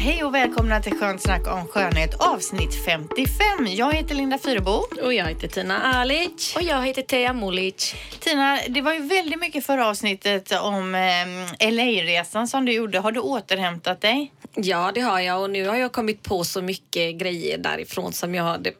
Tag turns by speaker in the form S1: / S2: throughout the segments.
S1: hej och välkomna till Skönt snack om skönhet avsnitt 55. Jag heter Linda Fyrebo.
S2: Och jag heter Tina Alic.
S3: Och jag heter Teija Mulic.
S1: Tina, det var ju väldigt mycket förra avsnittet om eh, LA-resan som du gjorde. Har du återhämtat dig?
S2: Ja, det har jag och nu har jag kommit på så mycket grejer därifrån som jag hade.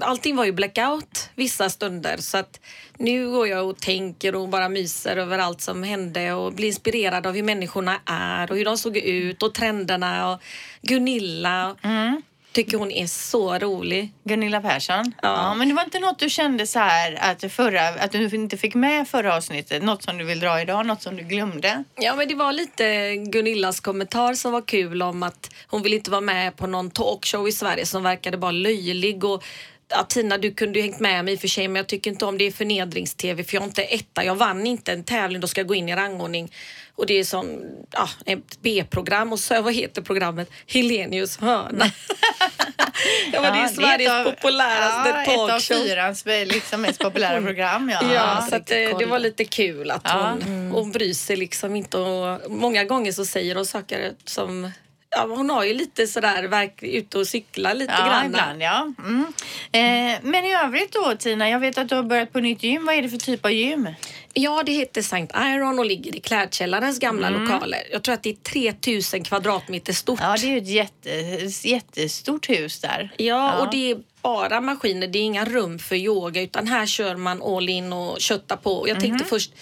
S2: Allting var ju blackout vissa stunder så att nu går jag och tänker och bara myser över allt som hände och blir inspirerad av hur människorna är och hur de såg ut och trenderna och Gunilla. Mm. Tycker hon är så rolig.
S1: Gunilla Persson?
S2: Ja.
S1: Men det var inte något du kände så här att, förra, att du inte fick med förra avsnittet? Något som du vill dra idag? Något som du glömde?
S2: Ja, men det var lite Gunillas kommentar som var kul om att hon vill inte vara med på någon talkshow i Sverige som verkade bara löjlig och Ja, Tina, du kunde ju hängt med mig i och för sig, men jag tycker inte om det är förnedrings-tv för jag är inte etta. Jag vann inte en tävling, då ska jag gå in i rangordning. Och det är som ja, ett B-program och så, vad heter programmet? Helenius hörna. ja, men det är
S1: Ja,
S2: Sveriges
S1: ett av-
S2: populäraste
S1: ja, Ett av
S2: talkshow.
S1: fyrans liksom, mest populära program. Ja.
S2: Ja, så att, eh, det var lite kul att
S1: Ja.
S2: hon, hon bryr sig liksom inte. Och många gånger så säger hon saker som Ja, hon har ju lite sådär, verk, ute och cyklar lite
S1: Ja,
S2: grann.
S1: ibland ja. Mm. Eh, men i övrigt då Tina, jag vet att du har börjat på nytt gym. Vad är det för typ av gym?
S2: Ja, det heter Sankt Iron och ligger i Klädkällarens gamla lokaler. Jag tror att det är 3000 kvadratmeter stort.
S1: Ja, det är ju ett jätte, jättestort hus där.
S2: Ja, och det är bara maskiner. Det är inga rum för yoga utan här kör man all in och köttar på. Jag tänkte först,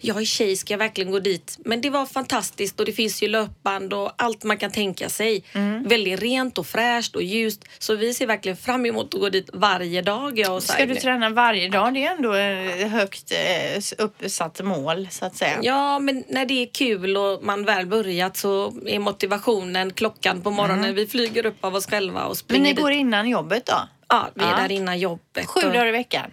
S2: jag är tjej, ska jag verkligen gå dit? Men det var fantastiskt och det finns ju löpband och allt man kan tänka sig.
S1: Mm.
S2: Väldigt rent och fräscht och ljust. Så vi ser verkligen fram emot att gå dit varje dag. Jag och
S1: Ska du träna varje dag? Det är ändå ett högt eh, uppsatt mål så att säga.
S2: Ja, men när det är kul och man väl börjat så är motivationen klockan på morgonen. Vi flyger upp av oss själva och
S1: Men
S2: springer
S1: ni
S2: dit.
S1: går innan jobbet då?
S2: Ja, vi är
S1: Ja.
S2: där innan jobbet.
S1: Sju dagar i veckan?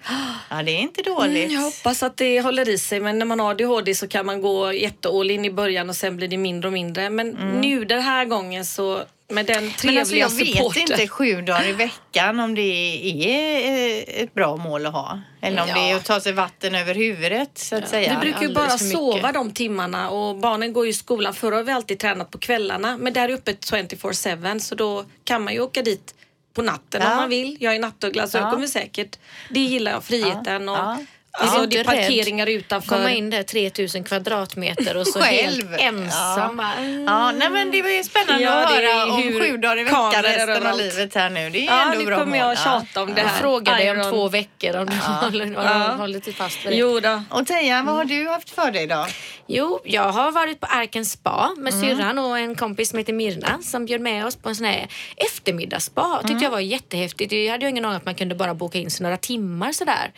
S1: Ja, det är inte dåligt.
S2: Mm, jag hoppas att det håller i sig men när man har ADHD så kan man gå jätteall in i början och sen blir det mindre och mindre. Men nu den här gången så med den trevliga
S1: Mm. Men alltså, jag
S2: supporten.
S1: vet inte sju dagar i veckan om det är eh, ett bra mål att ha. Eller om
S2: Ja.
S1: det är att ta sig vatten över huvudet så att säga.
S2: Vi brukar ju bara sova de timmarna och barnen går ju i skolan. Förr har vi alltid tränat på kvällarna men där är öppet 24-7 så då kan man ju åka dit på natten
S1: Ja.
S2: om man vill. Jag är nattuggla så
S1: Ja.
S2: jag kommer säkert, det gillar jag, friheten och
S1: Ja.
S2: Alltså,
S3: Är
S2: det är
S3: inte rädd?
S2: parkeringar utanför.
S3: Komma in där 3000 kvadratmeter och så
S1: Själv.
S3: helt ensam. bara,
S1: Ja, nej men det ju spännande
S2: Ja,
S1: att
S2: det är
S1: höra om sju dagar i veckan resten av livet här nu. Det är
S2: Ja,
S1: ändå
S2: nu
S1: bra
S2: kommer jag tjata om det
S3: Jag
S2: här.
S3: frågar dig om två veckor om du håller,
S2: Ja.
S3: håller till fast vid det.
S2: Jo då.
S1: Och Teija, vad har du haft för dig då?
S3: Jo, jag har varit på Arken spa med
S1: Mm.
S3: syrran och en kompis som heter Mirna som bjöd med oss på en sån här eftermiddagsspa. Tyckte
S1: Mm.
S3: jag var jättehäftigt. Jag hade ju ingen aning att man kunde bara boka in sig några timmar sådär.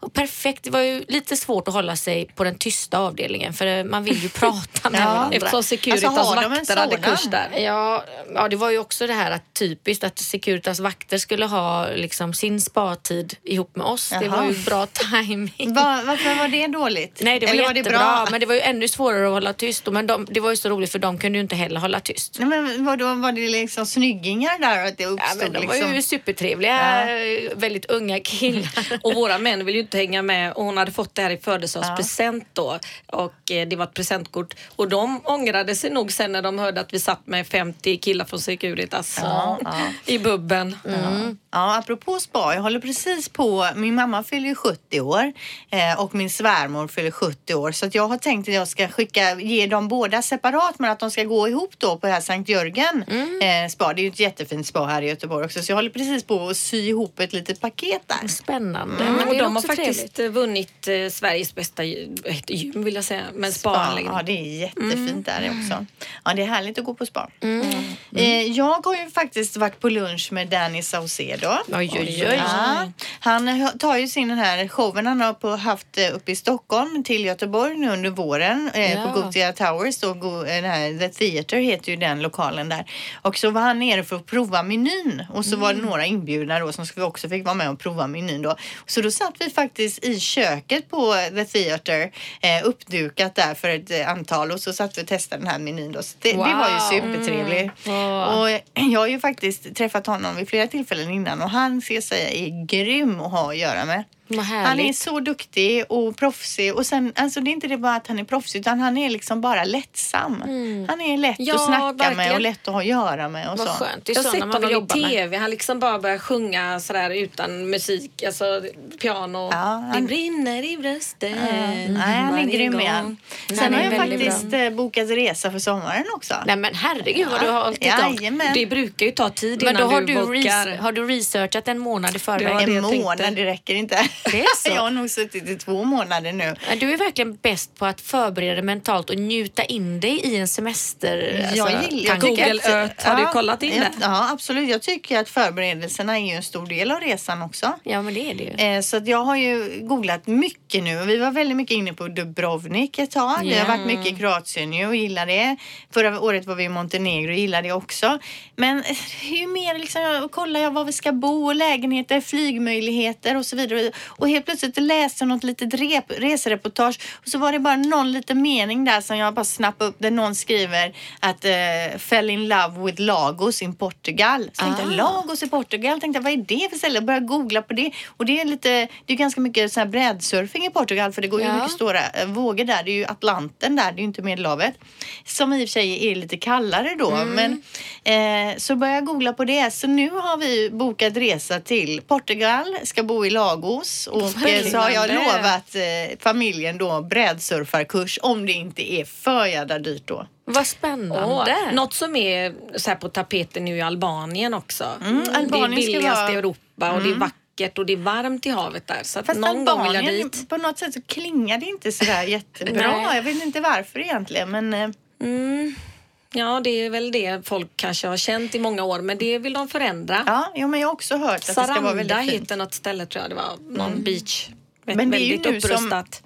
S3: Och perfekt. Det var ju lite svårt att hålla sig på den tysta avdelningen för man vill ju prata med
S1: Ja,
S3: varandra.
S2: Eftersom Securitas
S1: Alltså, de en
S2: vakter hade kurs där.
S3: Ja, ja, det var ju också det här att typiskt att Securitas vakter skulle ha liksom sin spartid ihop med oss. Det
S1: Jaha.
S3: var ju bra timing.
S1: Va, varför var det dåligt?
S3: Nej, det var
S1: Eller
S3: jättebra.
S1: bra?
S3: Men det var ju ännu svårare att hålla tyst. Men de, det var ju så roligt för de kunde ju inte heller hålla tyst.
S1: Nej, men vadå, var det liksom snyggingar där? Att det
S3: Ja,
S1: uppstod
S3: men de var
S1: liksom...
S3: ju supertrevliga, väldigt unga killar.
S2: Och våra män vill ju inte hänga med och hon hade fått det här i födelsedagspresent då och eh, det var ett presentkort och de ångrade sig nog sen när de hörde att vi satt med 50 killar från Securitas
S1: Ja, ja.
S2: i bubben.
S1: Ja, apropå spa, jag håller precis på, min mamma fyller ju 70 år eh, och min svärmor fyller 70 år så att jag har tänkt att jag ska skicka, ge dem båda separat men att de ska gå ihop då på det här Sankt Jörgen eh, spa. Det är ju ett jättefint spa här i Göteborg också så jag håller precis på att sy ihop ett litet paket där.
S3: Spännande.
S2: Mm,
S3: Men
S2: och de har faktiskt
S3: trevligt.
S2: vunnit eh, Sveriges bästa gym vill jag säga, men spaanläggning.
S1: Ja, det är jättefint där också. Ja, det är härligt att gå på spa.
S3: Mm.
S1: Eh, jag har ju faktiskt varit på lunch med Danny Saucedo.
S3: Oj, oj, oj.
S1: Ja, han tar ju sin den här showen han har på, haft eh, uppe i Stockholm till Göteborg nu under våren eh,
S3: Ja.
S1: på Gothia Towers. Då, Go- eh, den här, The Theatre heter ju den lokalen där. Och så var han nere för att prova menyn och så var det några inbjudna då som också fick vara med och prova menyn då. Så då satt vi faktiskt i köket på The Theatre eh, uppdukat där för ett eh, antal och så satt vi och testade den här menyn då. Så det, det var ju
S3: Wow.
S1: supertrevligt.
S3: Wow.
S1: Och jag har ju faktiskt träffat honom vid flera tillfällen innan och han jag säga är grym att ha att göra med. Han är så duktig och proffsig och sen, alltså det är inte det bara att han är proffsig utan han är liksom bara lättsam. Han är lätt
S2: Ja,
S1: att snacka med
S2: verkligen.
S1: och lätt att ha att göra med och
S3: Vad
S1: så.
S3: skönt. Det är
S2: Jag har sett
S3: man vill
S2: honom i
S3: med.
S2: tv. Han liksom bara börjar sjunga sådär utan musik, alltså piano.
S1: Ja, han-
S2: Det brinner i bröstet.
S1: Nej, han är grym igen. Sen har jag faktiskt eh, bokat resa för sommaren också.
S3: Nej men herregud vad du har hållit igång.
S2: Det brukar ju ta tid
S3: Men då
S2: innan
S3: har
S2: du,
S3: du,
S2: bokar.
S3: har du researchat en månad i förväg?
S1: En månad, det räcker inte.
S3: Det är så?
S1: jag har nog suttit i två månader nu.
S3: Ja, Du är verkligen bäst på att förbereda dig mentalt och njuta in dig i en semester.
S1: Jag
S3: alltså,
S1: gillar
S3: tanke.
S2: Google Earth, har du kollat in
S1: ja,
S2: det?
S1: Ja, absolut. Jag tycker att förberedelserna är ju en stor del av resan också.
S3: Ja men det är det ju.
S1: Eh, Så jag har ju googlat mycket nu. Vi var väldigt mycket inne på Dubrovnik ett tag. Vi har
S3: Ja.
S1: varit mycket i Kroatien nu och gillar det. Förra året var vi i Montenegro och gillade det också. Men eh, hur mer liksom, jag kollar jag var vi ska bo, lägenheter, flygmöjligheter och så vidare. Och helt plötsligt läste jag något litet rep, resereportage och så var det bara någon liten mening där som jag bara snappade upp där någon skriver att eh, fell in love with Lagos in Portugal. Så tänkte jag,
S3: Ah.
S1: Lagos i Portugal, tänkte jag, vad är det för ställe? Jag började googla på det och det är lite, det är ganska mycket så här brädsurfing i Portugal för det går ju
S3: Ja.
S1: mycket stora eh, vågor där. Det är ju Atlanten där, det är ju inte Medelhavet. Som i och för sig är lite kallare då. Men eh, så började jag googla på det. Så nu har vi bokat resa till Portugal, ska bo i Lagos och eh, så har jag lovat eh, familjen då brädsurfarkurs om det inte är för jävla dyrt då.
S3: Vad spännande.
S2: Åh, något som är så här på tapeten nu i Albanien också.
S1: Mm, Albanien
S2: det är billigast
S1: vara-
S2: i Europa och det är vackert och det är varmt i havet där. Så
S1: Fast
S2: någon gång vill jag dit.
S1: på något sätt så klingar det inte sådär jättebra. Jag vet inte varför egentligen men eh,
S2: Ja, det är väl det folk kanske har känt i många år, men det vill de förändra.
S1: ja, jo, men jag har också hört att det ska vara
S2: Saranda
S1: väldigt fint.
S2: heter något ställe tror jag det var. Någon beach.
S1: Men det är ju nu som-
S2: upprustat.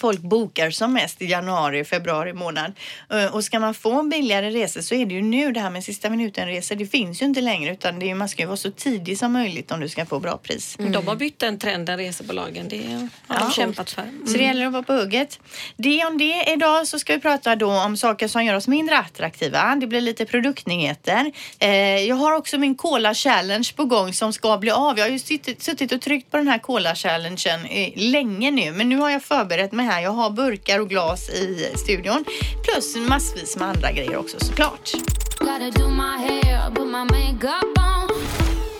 S1: Folk bokar som mest i januari, februari månad. Eh, Och ska man få billigare resor så är det ju nu det här med sista minuten-resor. Det finns ju inte längre utan det är, man ska ju vara så tidig som möjligt om du ska få bra pris.
S2: De har bytt den trenden, resebolagen. Det har de kämpat för. Mm.
S1: Så det gäller att vara på hugget. Det om det. Idag så ska vi prata då om saker som gör oss mindre attraktiva. Det blir lite produktnyheter. Eh, jag har också min Cola Challenge på gång som ska bli av. Jag har ju suttit, och tryckt på den här Cola Challengen länge nu. Men nu har jag förberett mig här. Jag har burkar och glas i studion. Plus massvis med andra grejer också såklart.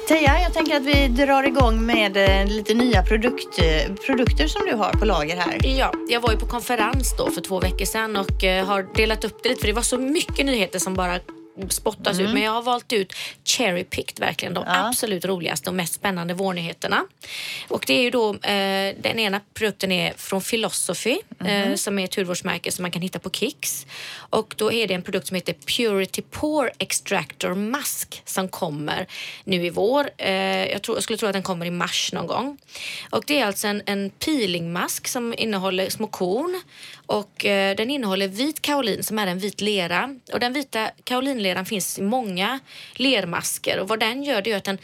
S1: Teija, jag tänker att vi drar igång med eh, lite nya produkt, eh, produkter som du har på lager här.
S3: Ja, jag var ju på konferens då för två veckor sedan och eh, har delat upp det lite för det var så mycket nyheter som bara spottas ut. Men jag har valt ut cherry picked verkligen de
S1: Ja.
S3: absolut roligaste och mest spännande vårnyheterna. Och det är ju då, eh, den ena produkten är från Philosophy eh, som är ett hudvårdsmärke som man kan hitta på Kicks. Och då är det en produkt som heter Purity Pore Extractor Mask som kommer nu i vår. Eh, jag, tror, jag skulle tro att den kommer i mars någon gång. Och det är alltså en, en peelingmask som innehåller små korn och eh, den innehåller vit kaolin som är en vit lera. Och den vita kaolinleran finns i många lermasker och vad den gör det är att den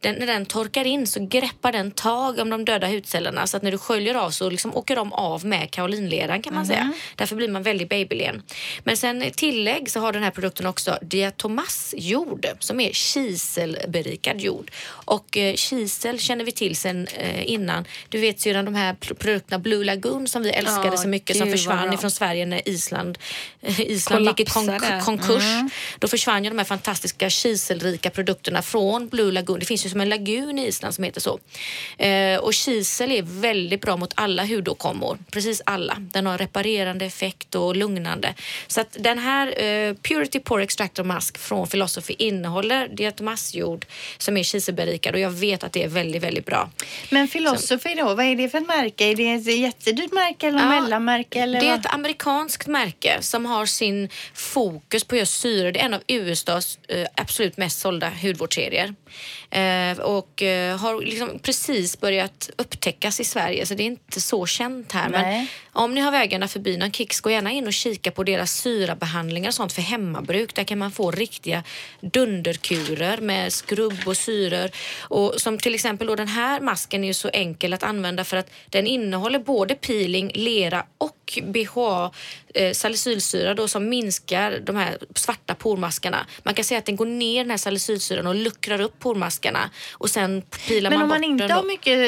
S3: den, när den torkar in så greppar den tag om de döda hudcellerna så att när du sköljer av så liksom åker de av med kaolinleran kan man säga. Därför blir man väldigt babylen. Men sen tillägg så har den här produkten också diatomassjord som är kiselberikad jord. Och eh, kisel känner vi till sen eh, innan. Du vet sedan de här pr- produkterna Blue Lagoon som vi älskade
S2: Ja,
S3: så mycket som försvann ifrån Sverige när Island, eh, Island gick i konk- konkurs. Då försvann ju de här fantastiska kiselrika produkterna från Blue Lagoon. Det finns ju som en lagun i Island som heter så. Eh, och kisel är väldigt bra mot alla hudåkommor. Precis alla. Den har reparerande effekt och lugnande. Så att den här eh, Purity Pore Extractor Mask från Philosophy innehåller diatomassjord som är kiselberikad och jag vet att det är väldigt, väldigt bra.
S1: Men Philosophy då, vad är det för ett märke? Är det ett jättedyrt märke eller
S3: Ja,
S1: mellanmärke? Eller
S3: det är ett amerikanskt märke som har sin fokus på just syre. Det är en av USAs eh, absolut mest sålda hudvårdsserier. Eh, och eh, har liksom precis börjat upptäckas i Sverige så det är inte så känt här. Men
S1: Nej.
S3: om ni har vägarna förbi Kicks, gå gärna in och kika på deras syrabehandlingar och sånt för hemmabruk. Där kan man få riktiga dunderkurer med skrubb och syror. Och som till exempel då den här masken är ju så enkel att använda för att den innehåller både peeling, lera och BHA eh, salicylsyra då som minskar de här svarta pormaskarna. Man kan säga att den går ner den här salicylsyran och luckrar upp pormaskarna och sen pilar
S1: Men
S3: man
S1: om man
S3: bort
S1: inte har mycket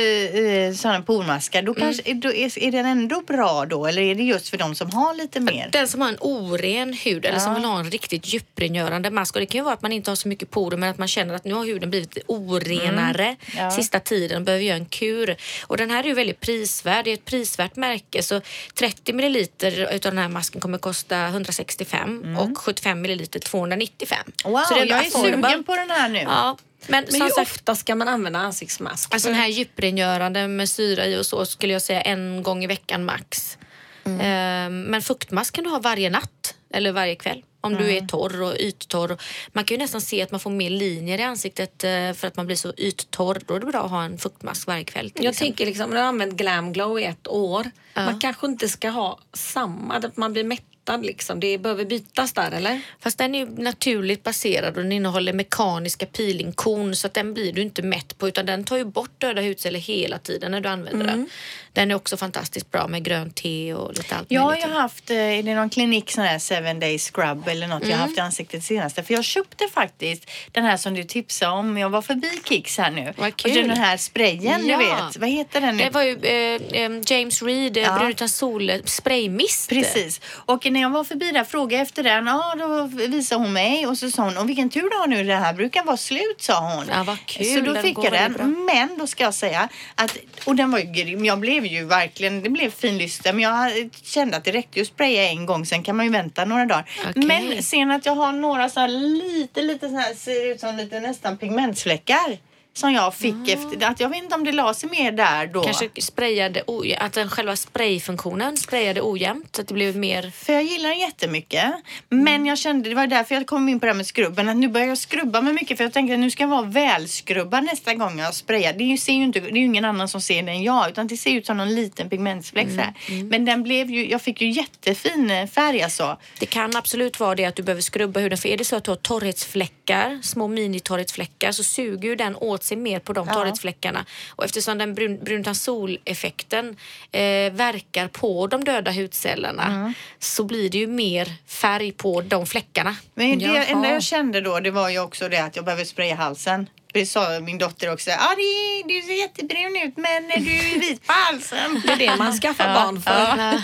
S1: eh, sådana pormaskar, då, kanske, då är, är den ändå bra då? Eller är det just för de som har lite mer?
S3: Den som har en oren hud eller som
S1: Ja.
S3: vill ha en riktigt djuprengörande mask. Och det kan ju vara att man inte har så mycket porer men att man känner att nu har huden blivit orenare
S1: Mm. Ja.
S3: sista tiden och behöver göra en kur. Och den här är ju väldigt prisvärd. Det är ett prisvärt märke så 30 milliliter utav den här masken kommer kosta 165 och 75 milliliter 295.
S1: Mm. Wow,
S3: så det är ändå
S1: jag är
S3: affordable.
S1: sugen på den här nu.
S3: Ja, men,
S2: Men hur
S3: sagt,
S2: ofta ska man använda ansiktsmask?
S3: Alltså den här djuprengörande med syra i och så skulle jag säga en gång i veckan max.
S1: Mm.
S3: Ehm, Men fuktmask kan du ha varje natt eller varje kväll. Om du
S1: Mm.
S3: är torr och yttorr. Man kan ju nästan se att man får mer linjer i ansiktet eh, för att man blir så yttorr. Då är det bra att ha en fuktmask varje kväll.
S2: Jag
S3: exempel.
S2: tänker liksom, när du har använt Glam Glow i ett år. Man kanske inte ska ha samma, att man blir mättad liksom. Det behöver bytas där eller?
S3: Fast den är ju naturligt baserad och den innehåller mekaniska peelingkorn så att den blir du inte mätt på utan den tar ju bort döda hudceller hela tiden när du använder
S1: Mm.
S3: den. Den är också fantastiskt bra med grönt te och lite allt
S1: Jag har haft, eh, är det någon klinik sån här seven day scrub eller något jag har haft i ansiktet senaste. För jag köpte faktiskt den här som du tipsade om. Jag var förbi Kicks här nu.
S3: Vad
S1: Och
S3: kul.
S1: den här sprayen
S3: Ja.
S1: du vet. Vad heter den nu?
S3: Det var ju eh, eh, James Reed,
S1: Ja.
S3: ja. Brun utan sol, eh, spraymist.
S1: Precis. Och när jag var förbi där frågade efter den. Ja, då visade hon mig och så sa hon, och vilken tur du har nu, det här brukar vara slut, sa hon.
S3: Ja, vad kul.
S1: Så då fick jag den. Men då ska jag säga att, och den var ju grym. Jag blev ju verkligen, det blev finlyster. Men jag kände att det räckte att spraya en gång, sen kan man ju vänta några dagar.
S3: Okej.
S1: Men sen att jag har några så här lite, lite så här, ser ut som lite nästan pigmentsfläckar. Som jag fick efter, att jag vet inte om det la sig mer där då.
S3: Kanske sprayade att den själva sprayfunktionen sprayade ojämnt så att det blev mer...
S1: För jag gillar den jättemycket. Men jag kände, det var därför jag kom in på det här med skrubben, att nu börjar jag skrubba mig mycket för jag tänkte att nu ska jag vara välskrubbad nästa gång jag sprayar. Det ser ju inte, det är ju ingen annan som ser det än jag utan det ser ut som någon liten pigmentsfläck så här. Men den blev ju, jag fick ju jättefin eh, färg alltså.
S3: Det kan absolut vara det att du behöver skrubba huden för är det så att du har torrhetsfläckar, små mini-torrhetsfläckar så suger ju den åt sig mer på de torrhetsfläckarna. Och eftersom den brun, brun utan sol-effekten eh, verkar på de döda hudcellerna så blir det ju mer färg på de fläckarna.
S1: Men det
S2: Jaha.
S1: enda jag kände då det var ju också det att jag behöver spraya halsen. Det sa min dotter också. Ah, det, du ser jättebrun ut men du är vit på halsen.
S2: Det är det man skaffar barn för.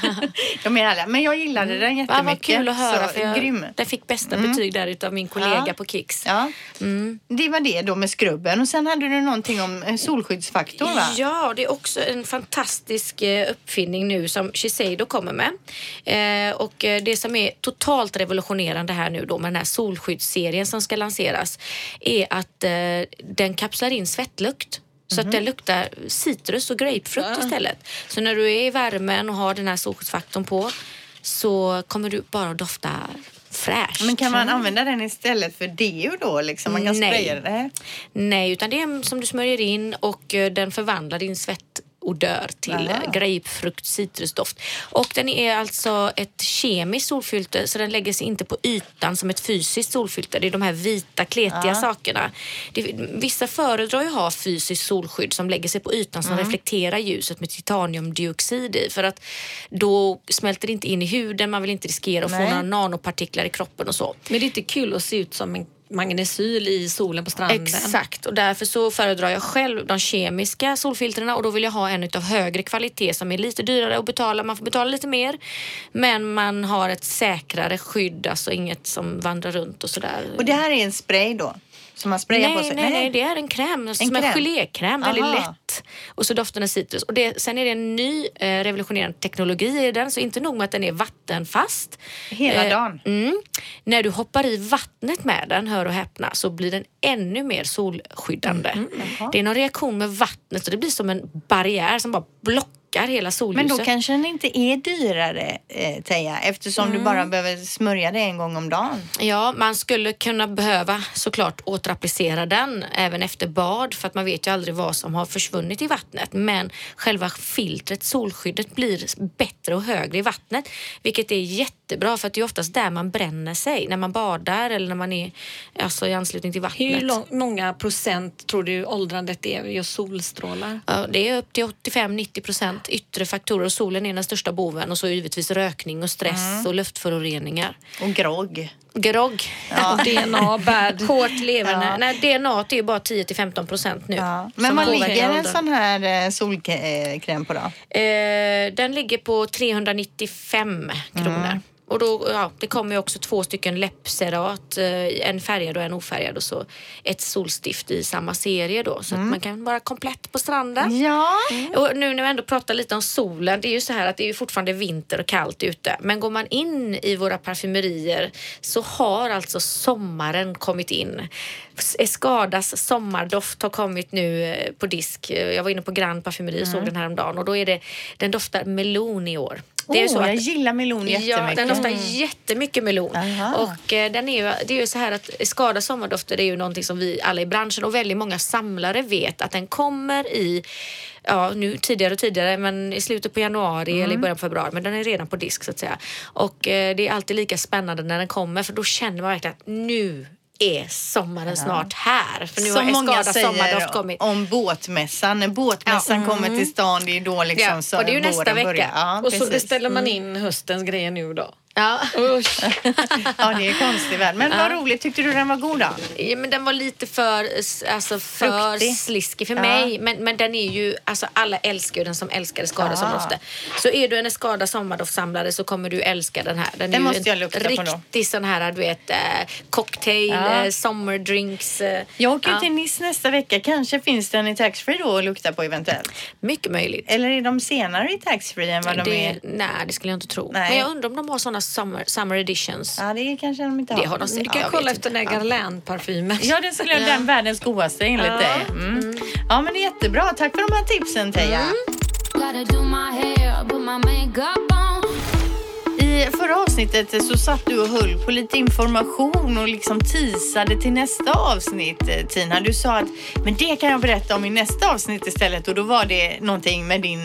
S1: De är alla. Men jag gillade den
S3: Ja,
S1: jättemycket.
S3: vad kul att höra
S1: Så,
S3: för jag,
S1: grym.
S3: den fick bästa betyg där utav min kollega
S1: Ja.
S3: på Kicks.
S1: Ja. Det var det då med skrubben. Och sen hade du någonting om eh, solskyddsfaktor va?
S3: Ja, det är också en fantastisk eh, uppfinning nu som Shiseido kommer med. Eh, och det som är totalt revolutionerande här nu då med den här solskyddsserien som ska lanseras är att eh, den kapslar in svettlukt. Så att den luktar citrus och grapefrukt istället. Så när du är i värmen och har den här solskyddsfaktorn på så kommer du bara att dofta fräscht.
S1: Men kan man använda den istället för deo då? Liksom? Man kan
S3: Nej.
S1: spraya det?
S3: Nej, utan det är som du smörjer in och eh, den förvandlar din svettodör till
S1: Aha.
S3: grapefrukt citrusdoft. Och den är alltså ett kemiskt solfilter så den lägger sig inte på ytan som ett fysiskt solfilter. Det är de här vita kletiga sakerna. Det, vissa föredrar ju att ha fysiskt solskydd som lägger sig på ytan som reflekterar ljuset med titaniumdioxid i för att då smälter det inte in i huden. Man vill inte riskera att
S1: Nej.
S3: få några nanopartiklar i kroppen och så.
S2: Men det är inte kul att se ut som en magnesyl i solen på stranden.
S3: Exakt och därför så föredrar jag själv de kemiska solfiltrerna och då vill jag ha en av högre kvalitet som är lite dyrare att betala. Man får betala lite mer men man har ett säkrare skydd, alltså inget som vandrar runt och sådär.
S1: Och det här är en spray då? Som man sprayar
S3: nej,
S1: på sig?
S3: nej, nej, det är en kräm,
S1: En
S3: som en
S1: kräm?
S3: gelékräm, väldigt
S1: Aha.
S3: lätt. Och så doften är citrus. Och det, sen är det en ny eh, revolutionerande teknologi i den, så inte nog med att den är vattenfast.
S1: Hela dagen?
S3: Mm, när du hoppar i vattnet med den, hör och häpna, så blir den ännu mer solskyddande.
S1: Mhm,
S3: det är någon reaktion med vattnet och det blir som en barriär som bara blockar blockar hela
S1: Men
S3: solljuset.
S1: då kanske den inte är dyrare, eh, Teija, eftersom
S3: Mm.
S1: du bara behöver smörja det en gång om dagen.
S3: Ja, man skulle kunna behöva såklart återapplicera den även efter bad för att man vet ju aldrig vad som har försvunnit i vattnet. Men själva filtret, solskyddet, blir bättre och högre i vattnet vilket är jättebra för att det är oftast där man bränner sig när man badar eller när man är alltså, i anslutning till vattnet.
S2: Hur lång, många procent tror du åldrandet är just solstrålar?
S3: Ja, det är upp till 85-90 procent yttre faktorer och solen är den största boven och så givetvis rökning och stress och luftföroreningar.
S1: Och grogg.
S3: Grogg.
S2: Och DNA, bad.
S3: Hårt levande.
S1: Ja.
S3: Nej, DNA är ju bara 10-15 procent nu.
S1: Ja. Men vad ligger en sån här eh, solkräm på då?
S3: Eh, den ligger på 395 kronor. Och då, ja, det kommer ju också två stycken läppserat, eh, en färgad och en ofärgad och så ett solstift i samma serie då så att man kan vara komplett på stranden.
S1: Ja.
S3: Och nu när vi ändå pratar lite om solen, det är ju så här att det är ju fortfarande vinter och kallt ute. Men går man in i våra parfymerier så har alltså sommaren kommit in. Escadas sommardoft har kommit nu eh, på disk. Jag var inne på Grand Parfymeri och såg den här om dagen och då är det, den doftar melon i år. Det är
S1: oh,
S3: så att-
S1: jag gillar melon
S3: Ja,
S1: jättemycket.
S3: den doftar jättemycket melon.
S1: Aha.
S3: Och eh, den är ju, det är ju så här att skada sommardofter är ju någonting som vi alla i branschen och väldigt många samlare vet att den kommer i Ja, nu tidigare och tidigare, men i slutet på januari
S1: Mm.
S3: eller i början på februari. Men den är redan på disk så att säga. Och eh, det är alltid lika spännande när den kommer för då känner man verkligen att nu är sommaren snart här. För nu
S1: Som
S3: har
S1: många säger
S3: kommit.
S1: om båtmässan. När båtmässan kommer till stan, det är då liksom
S3: Ja,
S1: så
S3: och det är ju nästa vecka.
S1: Ja,
S2: Och så beställer man in höstens grejer nu då.
S3: Ja.
S2: Usch.
S1: Ja, det är konstigt väl. Men vad roligt. Tyckte du den var god då?
S3: Ja, men den var lite för, alltså, för
S1: Fruktig.
S3: sliskig för
S1: Ja.
S3: mig. Men, men den är ju, alltså alla älskar ju den som älskar Escada
S1: Ja.
S3: Så är du en Escada sommardoftsamlare så kommer du älska den här. Den,
S1: Den
S3: är
S1: måste
S3: ju
S1: jag
S3: en
S1: lukta då.
S3: riktig sån här, du vet, eh, cocktail,
S1: Ja.
S3: eh, sommardrinks. Eh,
S1: Jag åker
S3: ja,
S1: till Nice nästa vecka. Kanske finns den i taxfree då att lukta på eventuellt.
S3: Mycket möjligt.
S1: Eller är de senare i taxfree än vad de
S3: det,
S1: är?
S3: nej, det skulle jag inte tro.
S1: Nej.
S3: Men jag undrar om de har såna summer, summer editions.
S1: Ja, det kanske de inte har.
S3: Det har de
S2: Du
S3: säkert.
S2: kan kolla efter den där Guerlain-parfymen.
S1: Ja, den skulle jag den världens godaste enligt
S2: Ja.
S1: dig. Mm. Ja, men det är jättebra. Tack för de här tipsen, Teija.
S4: Gotta
S1: I förra avsnittet så satt du och höll på lite information och liksom teasade till nästa avsnitt, eh, Tina. Du sa att men det kan jag berätta om i nästa avsnitt istället och då var det någonting med din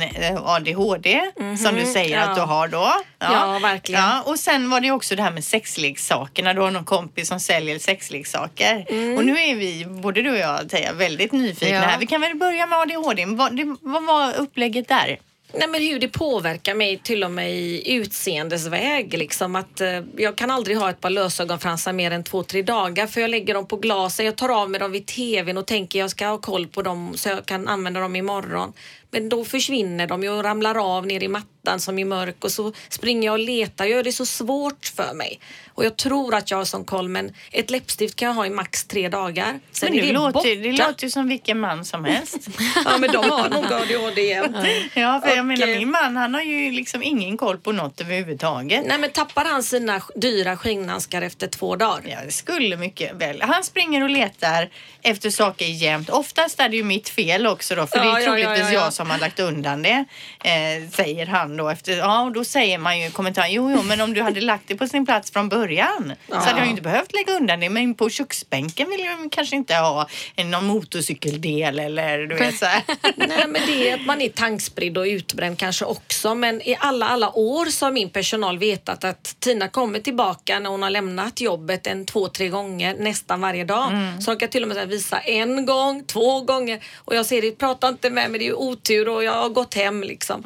S1: ADHD som du säger
S2: ja.
S1: att du har då.
S2: Ja, verkligen.
S1: Ja, och sen var det också det här med sexleksakerna. Du har någon kompis som säljer sexleksaker. Och nu är vi, både du och jag, Teija, väldigt nyfikna
S3: Ja.
S1: här. Vi kan väl börja med ADHD. Vad, vad var upplägget där?
S2: Nej, men hur det påverkar mig till och med i utseendesväg. Liksom att, eh, jag kan aldrig ha ett par lösögonfransar mer än två, tre dagar för jag lägger dem på glasen. Jag tar av mig dem vid tvn och tänker jag ska ha koll på dem så jag kan använda dem imorgon. Men då försvinner de ju och ramlar av ner i mattan som är mörk och så springer jag och letar. Jag gör det så svårt för mig. Och jag tror att jag har sån koll men ett läppstift kan jag ha i max tre dagar. Sen
S1: Men
S2: är
S1: det,
S2: det
S1: låter,
S2: borta.
S1: det låter ju som vilken man som helst.
S2: Ja men de har nog ADHD jämt.
S1: Ja, för jag
S2: Och,
S1: menar
S2: eh,
S1: min man han har ju liksom ingen koll på något överhuvudtaget.
S2: Nej men tappar han sina dyra skinnhandskar efter två dagar?
S1: Ja, det skulle mycket väl. Han springer och letar efter saker jämt. Oftast är det ju mitt fel också då, för
S2: Ja,
S1: det är troligtvis
S2: ja, ja.
S1: jag som har lagt undan det. Eh, säger han då efter, ja och då säger man ju i kommentaren, jo jo men om du hade lagt det på sin plats från början så hade jag ju inte behövt lägga undan det. Men på köksbänken vill jag kanske inte ha någon motorcykeldel eller du vet så här.
S2: Nej men det är att man är tankspridd och utbränd kanske också men i alla alla år så har min personal vetat att Tina kommer tillbaka när hon har lämnat jobbet en två, tre gånger nästan varje dag. Så de kan till och med visa en gång, två gånger och jag säger det, prata inte med mig, det är ju otur och jag har gått hem liksom.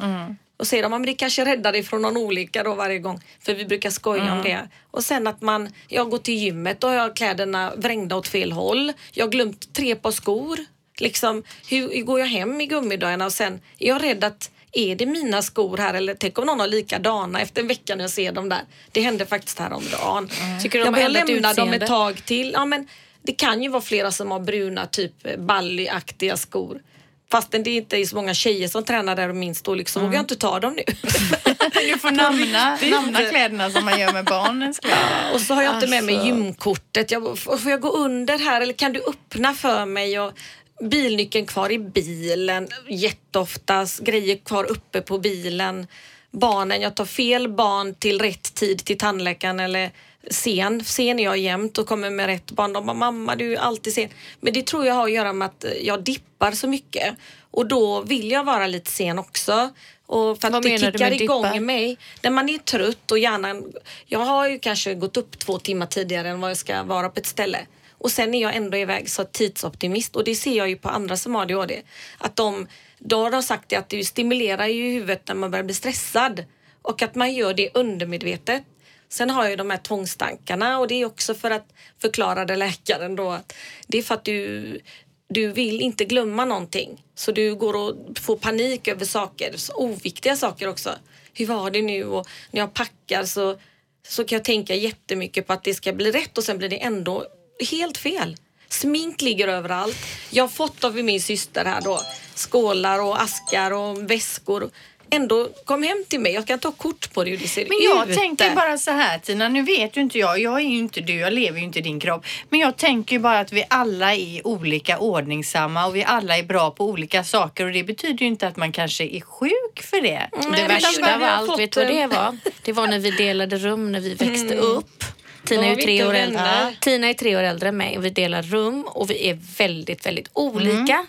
S2: Och säger de, "Ja, men det kanske räddar dig från någon olycka då varje gång. För vi brukar skoja om det. Och sen att man, jag går till gymmet och jag har kläderna vrängda åt fel håll. Jag har glömt tre par skor. Liksom, hur, hur går jag hem i gummidojorna och sen är jag rädd att är det mina skor här eller tänk om någon har likadana efter en vecka när jag ser dem där. Det hände faktiskt häromdagen.
S3: Tycker du de
S2: jag börjar lämna dem
S3: utseende?
S2: ett tag till. Ja, men det kan ju vara flera som har bruna typ ballyaktiga skor. Fastän det inte är så många tjejer som tränar där och min storlek så vågar jag inte ta dem nu.
S1: Du får namna, namna kläderna som man gör med barnens kläder.
S2: Och så har jag inte med mig
S1: Alltså.
S2: gymkortet. Jag, får jag gå under här eller kan du öppna för mig? Och, bilnyckeln kvar i bilen jätteofta, grejer kvar uppe på bilen. Barnen, jag tar fel barn till rätt tid till tandläkaren eller sen. Sen är jag jämt och kommer med rätt barn. De bara, mamma du är alltid sen. Men det tror jag har att göra med att jag dippar så mycket. Och då vill jag vara lite sen också. Och för att
S3: Vad
S2: det kickar igång
S3: dippa?
S2: i mig. När man är trött och hjärnan... Jag har ju kanske gått upp två timmar tidigare än vad jag ska vara på ett ställe. Och sen är jag ändå iväg så tidsoptimist och det ser jag ju på andra som har ADHD. Att de, då har de sagt att det stimulerar ju huvudet när man börjar bli stressad och att man gör det undermedvetet. Sen har jag de här tvångstankarna och det är också för att förklara det läkaren då att det är för att du, du vill inte glömma någonting. Så du går och får panik över saker, så oviktiga saker också. Hur var det nu? Och när jag packar så, så kan jag tänka jättemycket på att det ska bli rätt och sen blir det ändå helt fel. Smink ligger överallt. Jag har fått av min syster här då skålar och askar och väskor. Ändå kom hem till mig. Jag kan ta kort på det hur det ser
S1: Men jag
S2: ut.
S1: tänker bara så här Tina, nu vet ju inte jag, jag är ju inte du, jag lever ju inte i din kropp. Men jag tänker bara att vi alla är olika ordningsamma och vi alla är bra på olika saker och det betyder ju inte att man kanske är sjuk för det.
S2: Nej,
S3: Det
S2: men
S3: värsta av allt, vet du vad det var? Det var när vi delade rum när vi växte
S2: Mm.
S3: upp. Tina är, tre år äldre. Tina är tre år äldre än mig och vi delar rum och vi är väldigt, väldigt olika.
S2: Mm.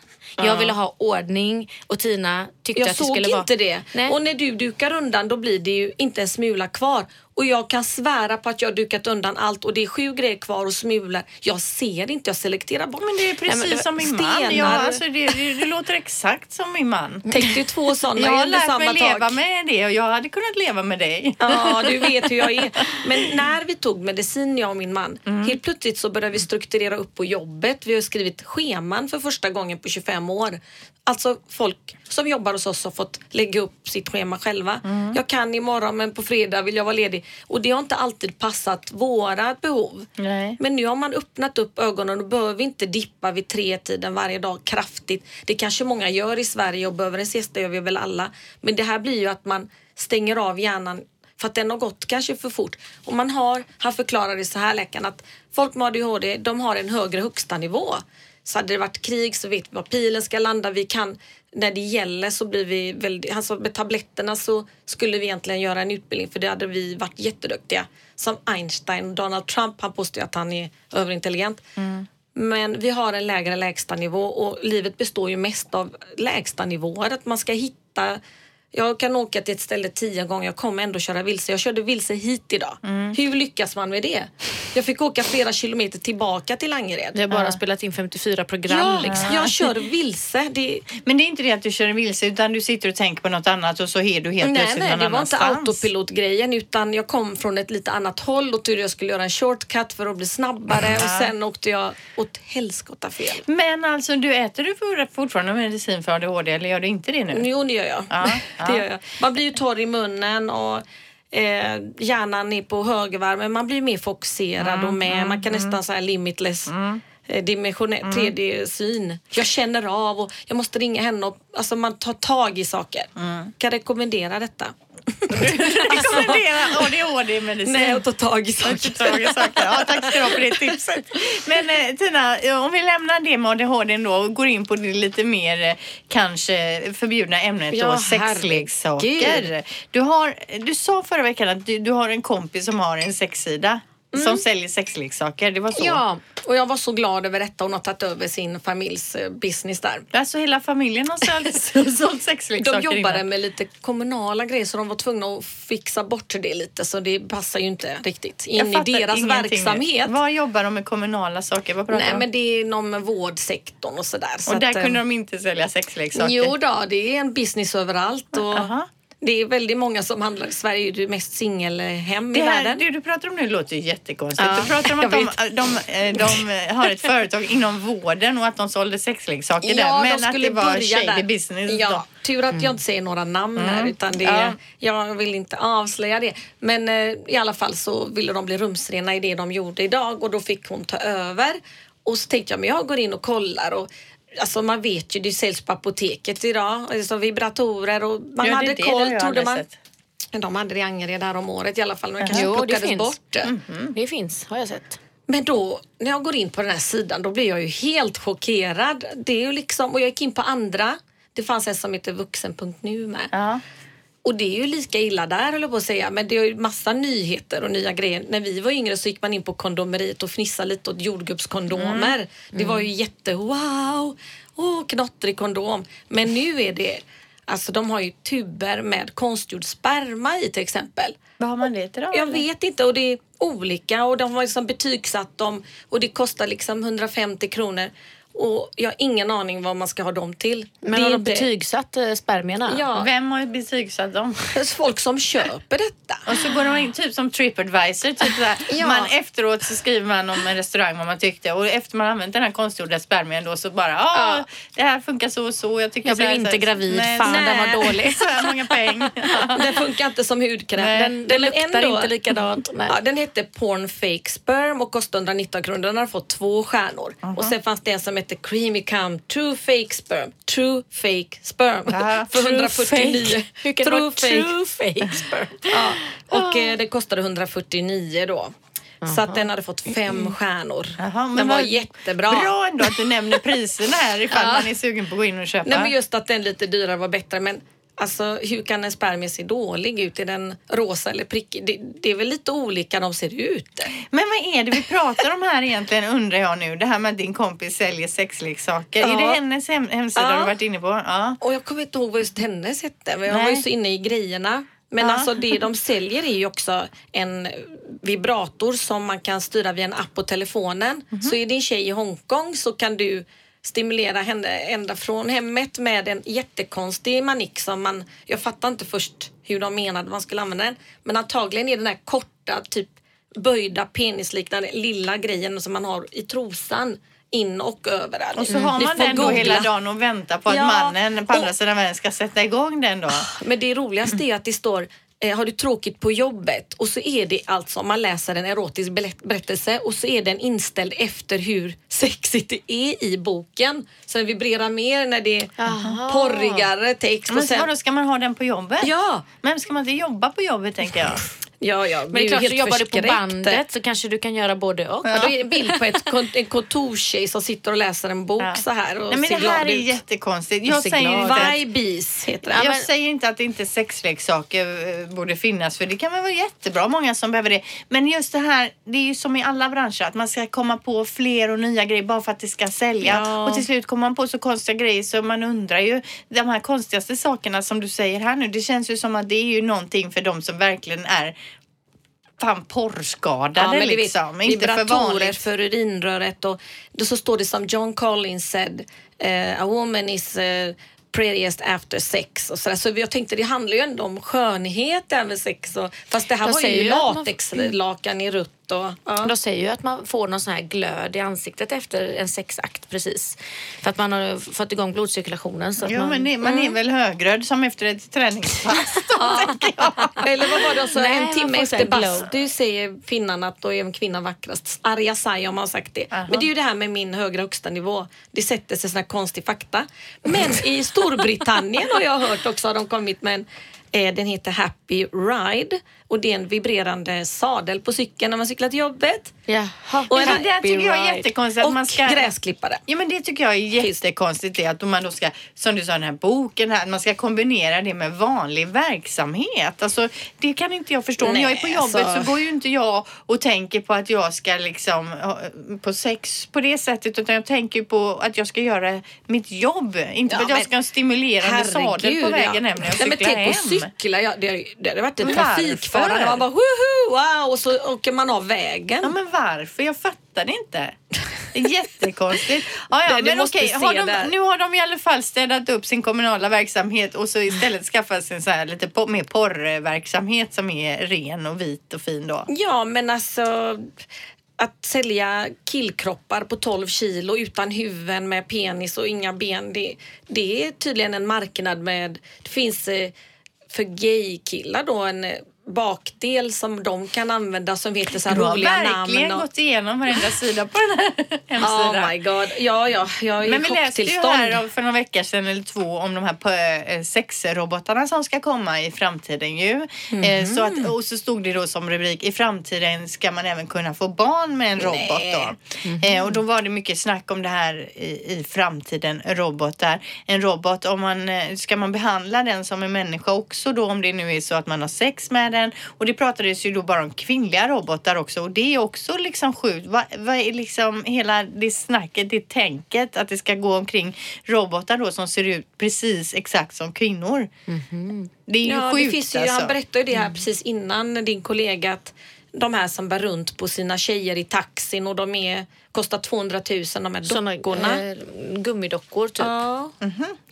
S3: Jag ville ha ordning och Tina tyckte
S2: Jag
S3: att det
S2: såg
S3: skulle
S2: inte
S3: vara...
S2: det.
S3: Nej.
S2: Och när du dukar undan då blir det ju inte en smula kvar. Och jag kan svära på att jag har dukat undan allt och det är sju grejer kvar och smulor. Jag ser inte, jag selekterar bort.
S1: Men det är precis
S3: Nej, men
S1: som min man.
S2: stenar.
S1: Ja, alltså det, det, det låter exakt som min man.
S2: Tänk dig två sådana
S1: Jag har lärt
S2: samma
S1: mig leva
S2: tak.
S1: med det och jag hade kunnat leva med dig.
S2: Ja, du vet hur jag är. Men när vi tog medicin, jag och min man, helt plötsligt så började vi strukturera upp på jobbet. Vi har skrivit scheman för första gången på 25 år. Alltså folk som jobbar hos oss har fått lägga upp sitt schema själva. Jag kan imorgon men på fredag vill jag vara ledig. Och det har inte alltid passat våra behov.
S1: Nej.
S2: Men nu har man öppnat upp ögonen och behöver inte dippa vid tre tiden varje dag kraftigt. Det kanske många gör i Sverige och behöver en siesta gör vi väl alla. Men det här blir ju att man stänger av hjärnan för att den har gått kanske för fort. Och man har, han förklarar det så här läkaren att folk med ADHD de har en högre högsta nivå. Så hade det varit krig så vet vi var pilen ska landa. Vi kan, när det gäller så blir vi väldigt, alltså med tabletterna så skulle vi egentligen göra en utbildning för det hade vi varit jätteduktiga. Som Einstein, Donald Trump, han påstår att han är överintelligent. Men vi har en lägre lägstanivå och livet består ju mest av lägstanivåer. Att man ska hitta jag kan åka till ett ställe tio gånger, jag kommer ändå köra vilse. Jag körde vilse hit idag. Hur lyckas man med det? Jag fick åka flera kilometer tillbaka till Angered.
S3: Vi har bara spelat in 54 program.
S2: Ja,
S3: liksom.
S2: jag kör vilse. Det,
S1: Men det är inte det att du kör vilse utan du sitter och tänker på något annat och så är du helt
S2: nej,
S1: plötsligt
S2: nej,
S1: någon
S2: det var inte autopilotgrejen utan jag kom från ett lite annat håll och trodde jag skulle göra en shortcut för att bli snabbare och sen åkte jag åt helskotta fel.
S1: Men alltså du äter du for- fortfarande medicin för ADHD eller gör du inte det nu?
S2: Jo, det gör jag.
S1: Ja,
S2: det gör jag. Man blir ju torr i munnen och eh, hjärnan är på högvarv men man blir mer fokuserad och med. Man kan nästan säga limitless. Eh, Dimensionell 3D-syn. Jag känner av och jag måste ringa henne och alltså man tar tag i saker. Kan rekommendera detta.
S1: Rekommenderar ADHD-medicin.
S2: Nej, och ta tag i saker.
S1: Tag i saker. Ja, tack ska du ha för det tipset. Men eh, Tina, om vi lämnar det med ADHD då och går in på det lite mer eh, kanske förbjudna ämnet
S2: Ja,
S1: då, sexleksaker. Du, har, du sa förra veckan att du, du har en kompis som har en sexsida som säljer sexleksaker. Det var så?
S2: Ja, och jag var så glad över detta. Hon har tagit över sin familjs eh, business där.
S1: Alltså hela familjen har sålt, sålt sexleksaker
S2: De jobbade
S1: innan.
S2: med lite kommunala grejer så de var tvungna att fixa bort det lite så det passar ju inte riktigt in i deras
S1: ingenting nu.
S2: verksamhet.
S1: Vad jobbar de med kommunala saker? Vad pratar
S2: Nej
S1: de
S2: men det är inom vårdsektorn och sådär. Så
S1: Och där
S2: att, eh,
S1: kunde de inte sälja sexleksaker?
S2: Jo då, det är en business överallt och
S1: Aha.
S2: Det är väldigt många som handlar. Sverige är ju det mest singelhem i världen.
S1: det du pratar om nu låter ju jättekonstigt.
S2: Ja,
S1: du pratar om att de, de, de, de har ett företag inom vården och att de sålde sexleksaker där.
S2: Ja,
S1: Men
S2: de
S1: att
S2: skulle
S1: det var shady
S2: där.
S1: business.
S2: Ja,
S1: då.
S2: tur att jag inte säger några namn här utan det,
S1: Ja.
S2: jag vill inte avslöja det. Men eh, i alla fall så ville de bli rumsrena i det de gjorde idag och då fick hon ta över. Och så tänkte jag, men jag går in och kollar och Alltså man vet ju, det säljs på apoteket idag, alltså vibratorer och man
S1: det
S2: hade
S1: det? Det
S2: koll trodde man.
S1: sett.
S2: De hade det i Angered här om året i alla fall men det kanske
S3: Jo, det
S2: plockades
S3: finns.
S2: bort.
S3: Det finns, har jag sett.
S2: Men då när jag går in på den här sidan då blir jag ju helt chockerad. Det är ju liksom, och jag gick in på andra. Det fanns en som heter vuxen.nu med.
S1: Ja.
S2: Och det är ju lika illa där höll jag på att säga. Men det är ju massa nyheter och nya grejer. När vi var yngre så gick man in på kondomeriet och fnissade lite åt jordgubbskondomer. Det var ju jätte wow! Åh, knottrig kondom. Men nu är det, alltså de har ju tuber med konstgjord sperma i till exempel.
S1: Vad har man det till då?
S2: Jag
S1: eller?
S2: vet inte och det är olika och de har liksom betygsatt dem och det kostar liksom 150 kronor. Och jag har ingen aning vad man ska ha dem till.
S3: Men
S2: det
S3: har de betygsatt eh, spermierna?
S2: Ja,
S1: Vem har betygsatt dem?
S2: folk som köper detta.
S1: Och så går de in typ som Tripadvisor. Typ så.
S2: Ja.
S1: man, efteråt så skriver man om en restaurang vad man tyckte och efter man använt den här konstgjorda spermien då så bara ja, det här funkar så och så. Jag, tycker
S3: Jag
S1: så
S3: blev
S1: så
S3: inte
S1: här.
S3: gravid.
S1: Nej,
S3: Fan,
S1: nej.
S3: den var dålig.
S1: Så här många poäng.
S2: Den funkar inte som hudkräm.
S1: Nej.
S2: Den,
S3: Det
S2: men
S3: luktar
S2: ändå-
S3: inte likadant. Nej.
S2: Ja, den hette Porn Fake Sperm och kostade 119 kronor. Den har fått två stjärnor. Och sen fanns det en som hette Creamy Cum True Fake Sperm. True Fake Sperm.
S1: Ja,
S2: För
S3: True
S2: 149.
S3: fake. Hur kan
S2: True fake.
S3: true fake sperm?
S2: Ja. Och eh, det kostade 149 då. Så att den hade fått fem stjärnor.
S1: Jaha, men
S2: den var jättebra.
S1: Bra ändå att du nämner priserna här ifall man är sugen på att gå in och köpa.
S2: Nej, men just att den lite dyrare var bättre. Men alltså, hur kan en spermie se dålig ut? Är den rosa eller prickig? Det, det är väl lite olika de ser ut.
S1: Men vad är det vi pratar om här egentligen undrar jag nu. Det här med att din kompis säljer sexleksaker.
S2: Ja.
S1: Är det hennes hem hemsida
S2: Ja.
S1: du varit inne på? Ja.
S2: Och jag kommer inte ihåg vad just hennes hette. Men jag var ju så inne i grejerna. Men
S1: Ja.
S2: alltså det de säljer är ju också en vibrator som man kan styra via en app på telefonen.
S1: Mhm.
S2: Så är din tjej i Hongkong så kan du stimulera henne ända från hemmet med en jättekonstig manick som man... Jag fattar inte först hur de menade man skulle använda den. Men antagligen är den här korta, typ böjda penisliknande lilla grejen som man har i trosan in och överallt.
S1: Och så har man den då hela dagen och väntar på att
S2: Ja.
S1: mannen på andra sidan världen ska sätta igång den då.
S2: Men det roligaste är att det står har du tråkigt på jobbet? Och så är det alltså, om man läser en erotisk berätt- berättelse och så är den inställd efter hur sexigt det är i boken. Så den vibrerar mer när det är
S3: Aha.
S2: porrigare text.
S1: Men
S2: sen,
S1: vadå, ska man ha den på jobbet?
S2: Ja.
S1: Men ska man inte jobba på jobbet tänker jag?
S2: Ja, ja,
S3: Men det är klart, du jobbar du på bandet så kanske du kan göra både och.
S2: Ja. Då är det en bild på ett kon- en kontorstjej som sitter och läser en bok
S1: Ja.
S2: så här och
S1: Nej, men
S2: ser
S1: det här
S2: glad
S1: är
S2: ut.
S1: jättekonstigt. Jag säger, inte att,
S2: Vibes heter det.
S1: jag
S3: men-
S1: säger inte att inte sexleksaker eh, borde finnas för det kan väl vara jättebra, många som behöver det. Men just det här, det är ju som i alla branscher att man ska komma på fler och nya grejer bara för att det ska sälja.
S3: Ja.
S1: Och till slut kommer man på så konstiga grejer så man undrar ju, de här konstigaste sakerna som du säger här nu, det känns ju som att det är ju någonting för de som verkligen är fan porrskadade
S2: men du vet,
S1: liksom. inte för vanligt.
S2: för urinröret och då så står det som John Collins said, eh, a woman is uh, prettiest after sex och sådär. Så jag tänkte det handlar ju ändå om skönhet även sex och, fast det här
S3: De
S2: var ju latexlakan i rutt och ja.
S3: De säger ju att man får någon sån här glöd i ansiktet efter en sexakt precis. För att man har fått igång blodcirkulationen. Så att
S1: Ja,
S3: man,
S1: men det, man är väl högröd som efter ett träningspass då, tänker jag.
S2: Eller vad var det alltså,
S3: Nej,
S2: en timme efter
S3: så
S2: bastu säger finnen att då är en kvinna vackrast. Arja Saijonmaa har sagt det.
S1: Aha.
S2: Men det är ju det här med min högre högsta nivå. Det sätter sig såna här konstig fakta. Men i Storbritannien har jag hört också har de kommit med en eh, den heter Happy Ride och det är en vibrerande sadel på cykeln när man cyklar till jobbet.
S3: Jaha.
S2: Och
S1: Ja,
S2: en
S1: men det tycker jag är jättekonstigt. Att
S2: och
S1: man ska...
S2: gräsklippare.
S1: Ja men det tycker jag är jättekonstigt det att man då ska, som du sa den här boken här, att man ska kombinera det med vanlig verksamhet. Alltså det kan inte jag förstå. Om
S2: Nej,
S1: jag är på jobbet
S2: alltså-
S1: så går ju inte jag och tänker på att jag ska liksom ha- på sex på det sättet utan jag tänker på att jag ska göra mitt jobb. Inte
S2: Ja,
S1: för att jag
S2: men
S1: ska ha en stimulerande sadel på vägen hem när jag
S2: Nej, men
S1: cyklar
S2: tänk att
S1: hem.
S2: cykla, ja, det, det hade varit en
S1: Men
S2: trafikfara.
S1: Varför?
S2: Man bara woho, wow, och så åker man av vägen.
S1: Ja men varför? Jag fattar det inte. Det jättekonstigt. Ja, ja,
S2: du
S1: men okej, har de, nu har de i alla fall städat upp sin kommunala verksamhet och så istället skaffat sig en så här lite po- mer porrverksamhet som är ren och vit och fin då.
S2: Ja, men alltså att sälja killkroppar på 12 kilo utan huvuden med penis och inga ben. Det, det är tydligen en marknad med... Det finns eh, för gay-killar då en bakdel som de kan använda som heter så här
S1: Du har
S2: roliga
S1: verkligen
S2: namn. och-
S1: gått igenom varenda sida på den här hemsidan.
S2: Oh my god. Ja, ja, jag är
S1: Men vi läste ju här för några veckor sedan eller två om de här eh, sexrobotarna som ska komma i framtiden ju. Eh, Så
S2: Mhm.
S1: att, och så stod det då som rubrik i framtiden ska man även kunna få barn med en robot då.
S2: Mhm.
S1: Eh, Och då var det mycket snack om det här i, i framtiden, robotar. En robot, om man, ska man behandla den som en människa också då om det nu är så att man har sex med den? Och det pratades ju då bara om kvinnliga robotar också och det är också liksom sjukt. Vad, vad är liksom hela det snacket, det tänket att det ska gå omkring robotar då som ser ut precis exakt som kvinnor. Det är ju
S2: Ja,
S1: sjukt
S2: det finns ju,
S1: alltså.
S2: Han berättade ju det här precis innan din kollega att de här som bär runt på sina tjejer i taxin och de är, kostar 200 000 de här
S3: Såna
S2: dockorna.
S3: eh, gummidockor typ.
S2: Ja,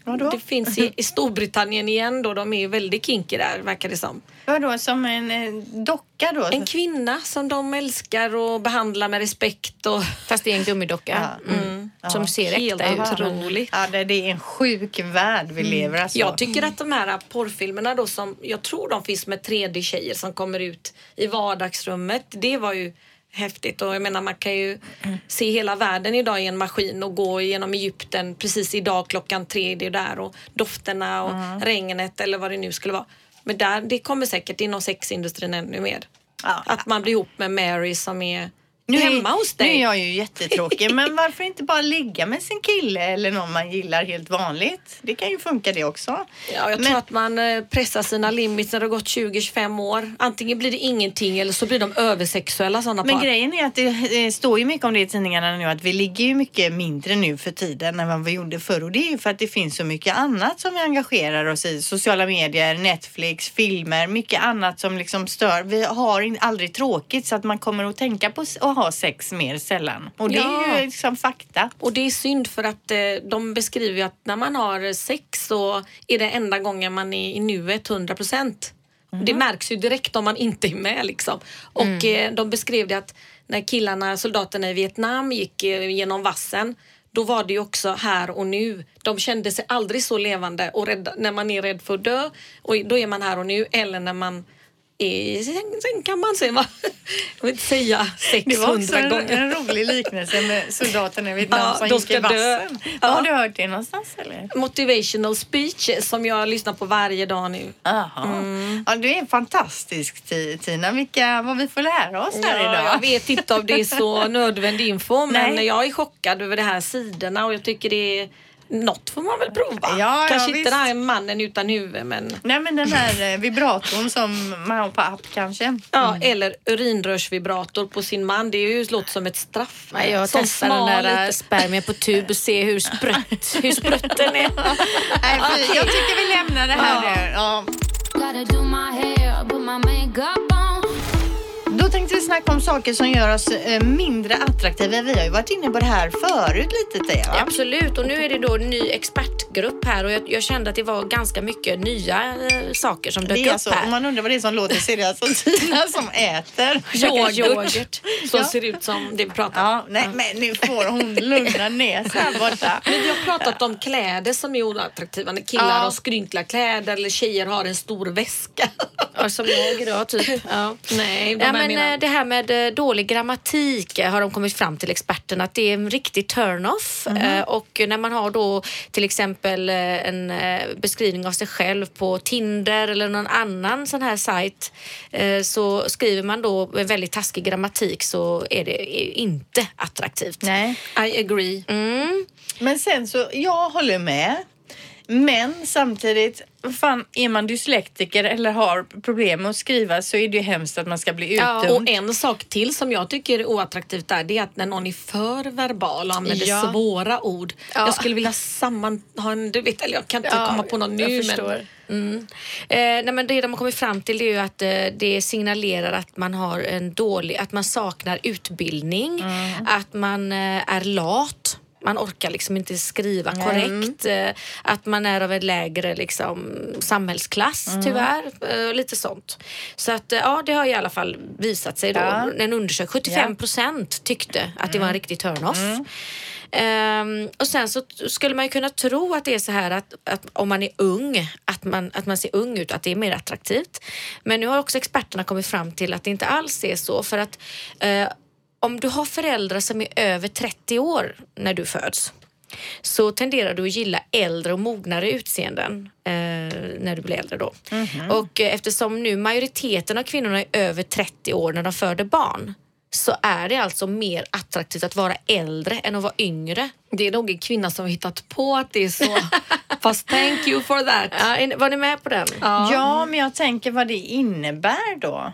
S1: Vadå?
S2: det finns i, i Storbritannien igen då. De är ju väldigt kinky där verkar det som.
S1: Vadå, som en eh, docka då?
S2: En kvinna som de älskar och behandlar med respekt och
S3: Fast det är en gummidocka. Mm. Som ser
S2: helt
S3: äkta ut.
S2: otroligt.
S1: Ja, det, det är en sjuk värld vi lever alltså.
S2: Jag tycker att de här porrfilmerna då som jag tror de finns med 3D-tjejer som kommer ut i vardagsrummet. Det var ju häftigt och jag menar man kan ju se hela världen idag i en maskin och gå genom Egypten precis idag klockan tre det är där och dofterna och regnet eller vad det nu skulle vara. Men där, det kommer säkert inom sexindustrin ännu mer.
S1: Ja.
S2: Att man blir ihop med Mary som är
S1: Nu är-
S2: hemma hos dig.
S1: Nu är jag ju jättetråkig, men varför inte bara ligga med sin kille eller någon man gillar helt vanligt? Det kan ju funka det också.
S2: Ja, jag
S1: Men-
S2: tror att man eh, pressar sina limits när det har gått 20-25 år. Antingen blir det ingenting eller så blir de översexuella sådana
S1: Men
S2: par.
S1: grejen är att det, det står ju mycket om det i tidningarna nu att vi ligger ju mycket mindre nu för tiden än vad vi gjorde förr och det är ju för att det finns så mycket annat som vi engagerar oss i. Sociala medier, Netflix, filmer, mycket annat som liksom stör. Vi har aldrig tråkigt så att man kommer att tänka på att ha sex mer sällan. Och det
S2: Ja.
S1: är ju liksom fakta.
S2: Och det är synd för att eh, de beskriver ju att när man har sex så är det enda gången man är i nuet 100 procent. Det märks ju direkt om man inte är med liksom. Och eh, de beskrev det att när killarna, soldaterna i Vietnam gick eh, genom vassen då var det ju också här och nu. De kände sig aldrig så levande och rädda, när man är rädd för att dö och då är man här och nu eller när man i säng- sängkammaren säger man. Jag vill inte säga
S1: Det var också
S2: 600
S1: en,
S2: gånger.
S1: en rolig liknelse med soldaterna i Vietnam
S2: Ja,
S1: som gick i vassen.
S2: Ja.
S1: Har du hört det någonstans eller?
S2: motivational speech som jag lyssnar på varje dag nu.
S1: Jaha. Ja, du är fantastisk Ti- Tina. Vilka, vad vi får lära oss här
S2: Ja,
S1: idag.
S2: jag vet inte om det är så nödvändig info men
S1: Nej.
S2: jag är chockad över de här sidorna och jag tycker det är något får man väl prova.
S1: Ja,
S2: Kanske
S1: ja,
S2: inte
S1: visst.
S2: den här mannen utan huvud men
S1: Nej men den här eh, vibratorn som man har på app kanske.
S2: Ja, eller urinrörsvibrator på sin man. Det är ju, låter som ett straff.
S3: Nej, jag
S2: Sån
S3: testar den där
S2: liten-
S3: spermien på tub och ser hur sprött, hur sprött den är.
S1: Nej, fy, jag tycker vi lämnar det här nu. Ja. Då tänkte vi snacka om saker som gör oss eh, mindre attraktiva. Vi har ju varit inne på det här förut lite Thea. va?
S3: Absolut, och nu är det då en ny expertgrupp här och jag, jag kände att det var ganska mycket nya eh, saker som dök upp
S1: alltså, om
S3: här.
S1: man undrar vad det är som låter så är det alltså Tina som äter.
S2: Yoghurt,
S3: Yoghurt.
S2: som
S1: Ja.
S2: ser ut som det vi pratar om.
S1: Ja, nej men nu får hon lugna ner sig här borta.
S2: Men vi har pratat om kläder som är oattraktiva. När killar
S1: Ja.
S2: har skrynkliga kläder eller tjejer har en stor väska.
S3: Ja, som jag idag typ. Ja.
S2: Nej, de
S3: Ja, men, eh, det här med eh, dålig grammatik eh, har de kommit fram till experterna att det är en riktig turn-off. Eh, Och när man har då till exempel en beskrivning av sig själv på Tinder eller någon annan sån här sajt så skriver man då med väldigt taskig grammatik så är det inte attraktivt.
S1: Nej.
S2: I agree.
S3: Mm.
S1: Men sen så, jag håller med. Men samtidigt, fan, är man dyslektiker eller har problem med att skriva så är det ju hemskt att man ska bli
S3: Ja,
S1: utdömd.
S2: Och en sak till som jag tycker är oattraktivt där det är att när någon är för verbal och använder
S3: Ja.
S2: svåra ord.
S3: Ja.
S2: Jag skulle vilja samman... Ha en, du vet, eller jag kan inte komma på någon nu. men.
S3: Mm. Eh, nej, men det de har kommit fram till är ju att eh, det signalerar att man har en dålig, att man saknar utbildning, att man eh, är lat. Man orkar liksom inte skriva korrekt. Eh, att man är av en lägre liksom, samhällsklass tyvärr. Eh, lite sånt. Så att eh, ja, det har i alla fall visat sig då.
S1: Ja.
S3: En undersökning, 75 procent tyckte att det var en riktig turn-off. Ehm, och sen så skulle man ju kunna tro att det är så här att, att om man är ung, att man, att man ser ung ut, att det är mer attraktivt. Men nu har också experterna kommit fram till att det inte alls är så. För att eh, om du har föräldrar som är över 30 år när du föds så tenderar du att gilla äldre och mognare utseenden eh, när du blir äldre då. Och eh, eftersom nu majoriteten av kvinnorna är över 30 år när de föder barn så är det alltså mer attraktivt att vara äldre än att vara yngre.
S2: Det är nog en kvinna som har hittat på att det är så. Fast thank you for that.
S3: Ja, var ni med på den?
S1: Ja, men jag tänker vad det innebär då.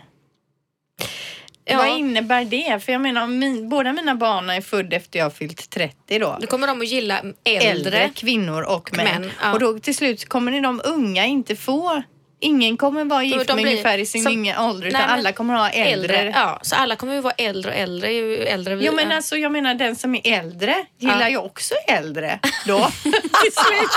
S3: Ja.
S1: Vad innebär det? För jag menar, min, båda mina barn är födda efter jag har fyllt 30 då.
S3: Nu kommer de att gilla äldre.
S1: Äldre kvinnor och män.
S3: Män, ja.
S1: Och då till slut kommer de unga inte få Ingen kommer vara gift
S3: de
S1: med
S3: blir
S1: ungefär i sin
S3: som-
S1: unga ålder utan
S3: Nej,
S1: alla kommer att ha äldre.
S3: Ja, så alla kommer ju vara äldre och äldre ju äldre vi
S1: Jo men
S3: ja.
S1: alltså jag menar den som är äldre gillar
S3: Ja.
S1: ju också äldre då. till slut.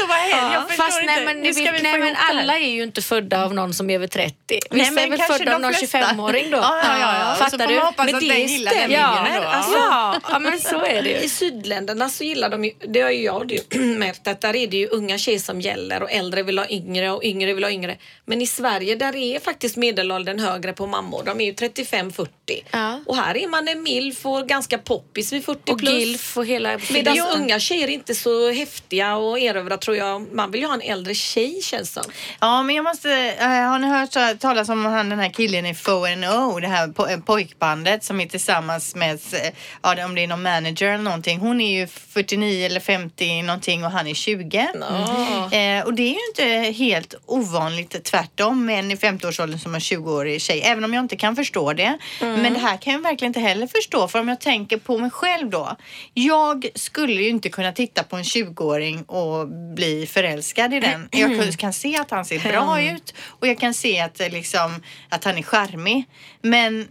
S1: Så vad händer? Jag förstår
S3: Fast
S1: inte.
S3: nej men, vet,
S1: vi
S3: nej, men alla är ju inte födda av någon som är över 30.
S1: Nej,
S3: Vissa
S1: men
S3: är väl
S1: kanske
S3: födda av någon
S1: flesta.
S3: 25-åring då.
S1: Ja, ja, ja, ja.
S3: Fattar
S1: får
S3: du?
S1: man hoppas
S3: men
S1: att
S3: det
S1: den gillar den
S3: ja,
S1: yngre då.
S3: alltså, ja, ja, men så är det ju.
S2: I sydländerna så gillar de ju, det har ju jag märkt att där är det ju unga tjejer som gäller och äldre vill ha yngre och yngre vill ha yngre. Men i Sverige där är faktiskt medelåldern högre på mammor. De är ju 35-40.
S3: Ja.
S2: Och här är man en milf och ganska poppis vid 40
S3: Och
S2: plus.
S3: gilf och hela...
S2: Medan unga tjejer är inte så häftiga och erövra tror jag. Man vill ju ha en äldre tjej känns som.
S1: Ja, men jag måste... eh, har ni hört talas om han, den här killen i FONO, det här po- eh, pojkbandet som är tillsammans med, eh, ja, om det är någon manager eller någonting. Hon är ju 49 eller 50 någonting och han är 20. Eh, och det är ju inte helt ovanligt tvärtom med en i 50-årsåldern som har 20-årig tjej. Även om jag inte kan förstå det. Men det här kan jag verkligen inte heller förstå. För om jag tänker på mig själv då. Jag skulle ju inte kunna titta på en 20-åring och bli förälskad i den. Jag kan- kan se att han ser bra ut och jag kan se att, eh, liksom, att han är charmig. Men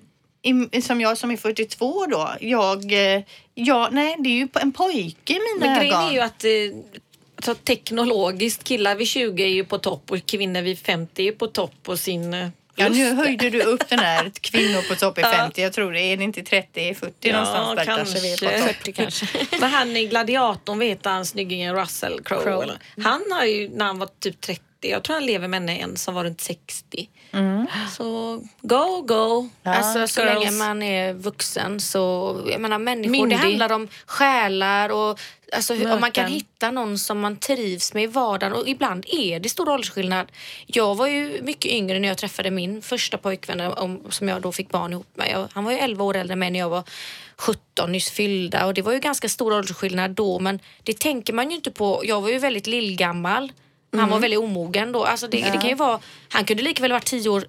S1: i, som jag som är 42 då, jag, eh, ja, nej det är ju en pojke i mina
S2: Men
S1: ögon.
S2: grejen är ju att alltså, teknologiskt, killar vid 20 är ju på topp och kvinnor vid 50 är på topp på sin eh,
S1: Ja, nu höjde du upp den här kvinnor på topp i
S2: Ja.
S1: 50. Jag tror det. Är det inte 30, 40 någonstans där kanske vi är på topp.
S3: 40 kanske.
S2: Men han i Gladiatorn, vet han snyggingen Russell Crowe? Eller? Han har ju, när han var typ 30, jag tror han lever med en som var runt 60. Så go, go.
S3: Alltså så
S2: girls.
S3: länge man är vuxen så, jag menar människor,
S2: Myndig.
S3: det handlar om själar och alltså, hur, om man kan hitta någon som man trivs med i vardagen och ibland är det stor åldersskillnad. Jag var ju mycket yngre när jag träffade min första pojkvän om, som jag då fick barn ihop med. Jag, han var ju 11 år äldre än mig när jag var 17 nyss fyllda och det var ju ganska stor åldersskillnad då men det tänker man ju inte på. Jag var ju väldigt lillgammal. Han
S2: Mm.
S3: var väldigt omogen då. Alltså det, det kan ju vara, han kunde lika väl varit 10 år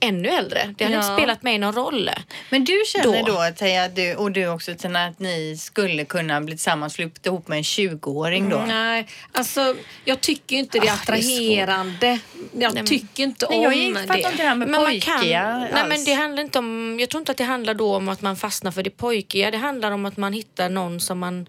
S3: ännu äldre. Det hade
S2: Ja.
S3: inte spelat mig någon roll.
S1: Men du känner
S3: Då.
S1: då, Teija, du, och du också Tina, att ni skulle kunna bli tillsammans flytta ihop med en 20-åring då?
S2: Nej, alltså jag tycker inte det är
S3: Ah, det är
S2: attraherande. Jag
S3: men-
S2: tycker inte
S1: Nej,
S2: om
S1: jag fattar
S2: det.
S1: inte det här med
S3: Men man kan,
S1: pojkiga
S3: nej
S1: alls.
S3: men det handlar inte om, jag tror inte att det handlar då om att man fastnar för det pojkiga. Det handlar om att man hittar någon som man,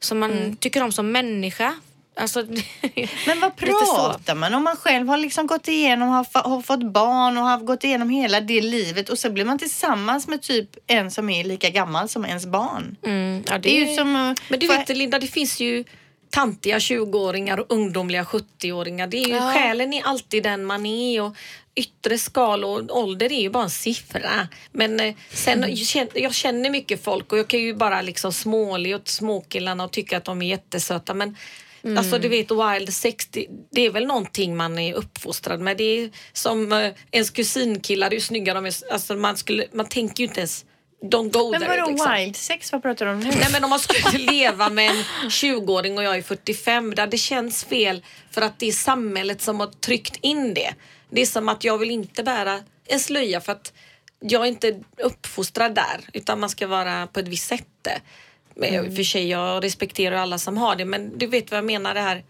S3: som man
S1: Mm.
S3: tycker om som människa. Alltså,
S1: Men vad pratar man om? Man själv har liksom gått igenom, har, har fått barn och har gått igenom hela det livet och så blir man tillsammans med typ en som är lika gammal som ens barn.
S3: Mm, ja,
S1: Det är ju som...
S2: Men du vet Linda, det finns ju tantiga 20-åringar och ungdomliga 70-åringar. Det är ju,
S3: Ja.
S2: Själen är alltid den man är och yttre skal och ålder är ju bara en siffra. Men eh, sen, jag känner- jag känner mycket folk och jag kan ju bara liksom småle åt småkillarna och tycka att de är jättesöta. Men alltså du vet wild sex, det, det är väl någonting man är uppfostrad med. Det är som eh, ens kusinkillar, hur snygga de är. Alltså man, skulle, man tänker ju inte ens Don't go
S1: Men vadå
S2: liksom.
S1: wild sex? Vad pratar du om nu?
S2: Nej men om man skulle leva med en 20-åring och jag är 45, där det känns fel för att det är samhället som har tryckt in det. Det är som att jag vill inte bära en slöja för att jag är inte uppfostrad där utan man ska vara på ett visst sätt. Och För sig, jag respekterar alla som har det men du vet vad jag menar det här.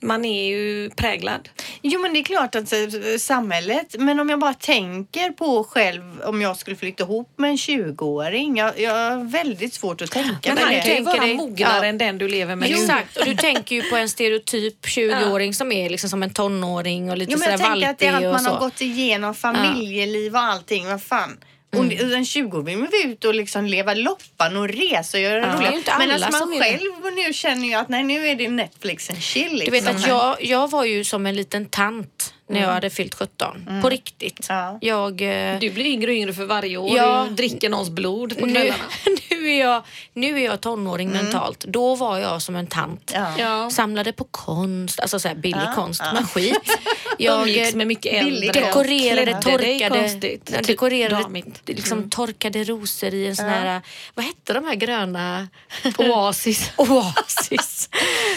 S2: Man är ju präglad.
S1: Jo men det är klart att eh, samhället, men om jag bara tänker på själv om jag skulle flytta ihop med en 20-åring. Jag, jag har väldigt svårt att tänka
S2: Men han
S1: det.
S2: kan ju
S3: tänker
S2: vara
S3: dig-
S2: mognare
S1: Ja.
S2: än den du lever med nu.
S3: Exakt, och du tänker ju på en stereotyp 20-åring som är liksom som en tonåring och lite
S1: Jo, men
S3: sådär
S1: jag tänker att det är
S3: valpig
S1: att
S3: och
S1: man
S3: så.
S1: har gått igenom familjeliv och allting. Vad fan. Och en 20 vill man ut och liksom leva loppan och resa och göra
S3: ju inte
S1: Men alltså man själv nu känner ju att nej nu är det Netflix and chill.
S3: Du
S1: Liksom.
S3: vet att jag, jag var ju som en liten tant när jag hade fyllt 17. På riktigt.
S1: Ja.
S3: Jag... eh,
S2: Du blir yngre och yngre för varje år.
S3: Ja.
S2: Du dricker någons blod på
S3: nu,
S2: kvällarna.
S3: nu, är jag, nu är jag tonåring mentalt. Då var jag som en tant.
S1: Ja.
S2: Ja.
S3: Samlade på konst, alltså så här billig konst, men skit. Jag
S2: Umgicks med mycket äldre.
S3: dekorerade, torkade,
S2: konstigt.
S3: jag
S2: Typ
S3: dekorerade liksom, torkade rosor i en sån här, vad hette de här gröna?
S2: Oasis.
S3: Oasis.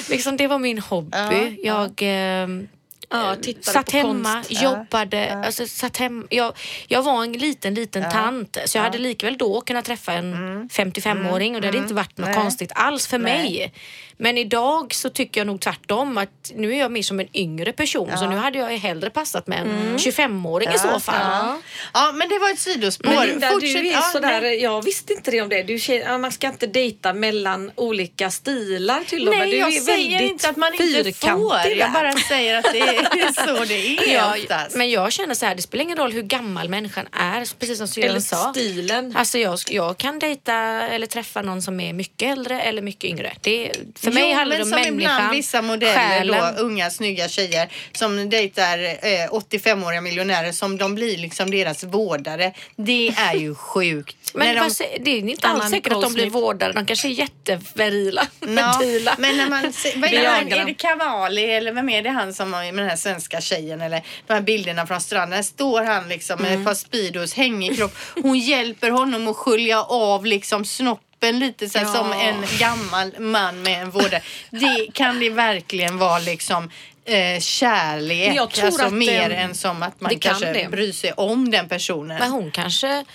S3: liksom, det var min hobby. Jag ehm,
S2: Ja,
S3: eh, satt hemma,
S2: konst.
S3: jobbade. Alltså, satt hem, jag, jag var en liten, liten tant så jag hade likväl då kunnat träffa en
S1: Mm.
S3: 55-åring och det hade inte varit något konstigt alls för mig. Men idag så tycker jag nog tvärtom att nu är jag mer som en yngre person så nu hade jag hellre passat med en 25-åring i så fall.
S1: Ja. ja, men det var ett sidospår.
S2: Men Linda,
S1: Fortsätt.
S2: du är
S1: Ja,
S2: sådär,
S1: nej.
S2: jag visste inte det om det. Du, ja, man ska inte dejta mellan olika stilar till och med.
S1: Nej,
S2: Du
S1: jag
S2: är
S1: säger inte att man inte får. Jag bara säger att det är så det är
S3: Ja, men jag känner så här, det spelar ingen roll hur gammal människan är, precis som Syrran sa.
S2: stilen.
S3: Alltså jag, jag kan dejta eller träffa någon som är mycket äldre eller mycket yngre. Det, för mig
S1: jo,
S3: handlar det om
S1: som
S3: människan,
S1: ibland vissa modeller
S3: själen.
S1: då, unga snygga tjejer som dejtar eh, 85-åriga miljonärer som de blir liksom deras vårdare. Det är ju sjukt.
S3: Men
S1: de-
S3: sä- det är inte alls säkert att de blir vårdare. De kanske är jätteverila. Fertila.
S1: men när man vad är, det, han, är det Cavalli eller vem är det han som har med den här svenska tjejen eller de här bilderna från stranden. Står han liksom med ett par Speedos, hängig kropp. Hon hjälper honom att skölja av liksom snoppen lite så
S2: Ja.
S1: som en gammal man med en vårdare. Det kan det verkligen vara liksom eh, kärlek. Alltså mer
S2: eh,
S1: än som att man
S2: det kan
S1: kanske
S2: det.
S1: bryr sig om den personen.
S3: Men hon kanske,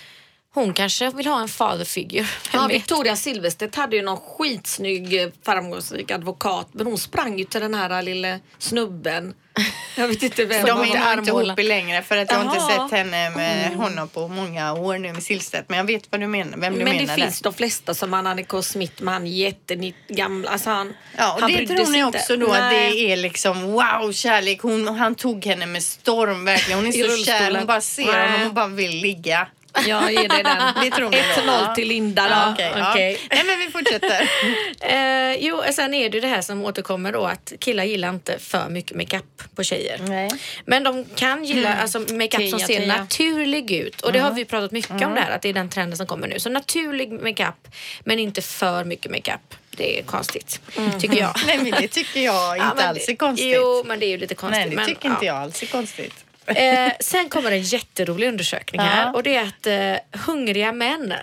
S3: hon kanske vill ha en father figure. Vem
S2: Ja? Victoria Silvstedt hade ju någon skitsnygg eh, framgångsrik advokat men hon sprang ju till den här lilla snubben. Jag vet inte vem.
S1: De är inte ihop längre för att jag har inte sett henne med honom på många år nu med Silvstedt. Men jag vet vad du menar, vem du
S2: Men
S1: menar
S2: det
S1: där.
S2: finns de flesta som han Annika Smith, men han är jättegammal. Alltså han,
S1: Ja, och
S2: han
S1: det tror ni
S2: inte.
S1: också då att
S2: Nej.
S1: det är liksom wow, kärlek. Hon, han tog henne med storm verkligen. Hon är så kär. Hon bara ser
S2: Nej.
S1: honom och bara vill ligga.
S2: Jag ger dig den.
S1: Det tror ni då?
S2: 1-0
S1: Ja.
S2: till Linda då.
S1: Ja, okej, ja.
S3: okej.
S1: Nej men vi fortsätter.
S3: Eh, jo, sen är det det här som återkommer då att killar gillar inte för mycket makeup på tjejer.
S1: Nej.
S3: Men de kan gilla alltså, makeup som ser
S2: tia.
S3: naturlig ut. Och det har vi pratat mycket om det här, att det är den trenden som kommer nu. Så naturlig makeup, men inte för mycket makeup. Det är konstigt, tycker jag.
S1: Nej men det tycker jag inte
S3: Ja, men
S1: alls är konstigt.
S3: Jo, men det är ju lite konstigt.
S1: Nej det
S3: men,
S1: tycker
S3: ja.
S1: inte jag alls är konstigt.
S3: Eh, sen kommer en jätterolig undersökning här
S1: Ja.
S3: och det är att eh, hungriga män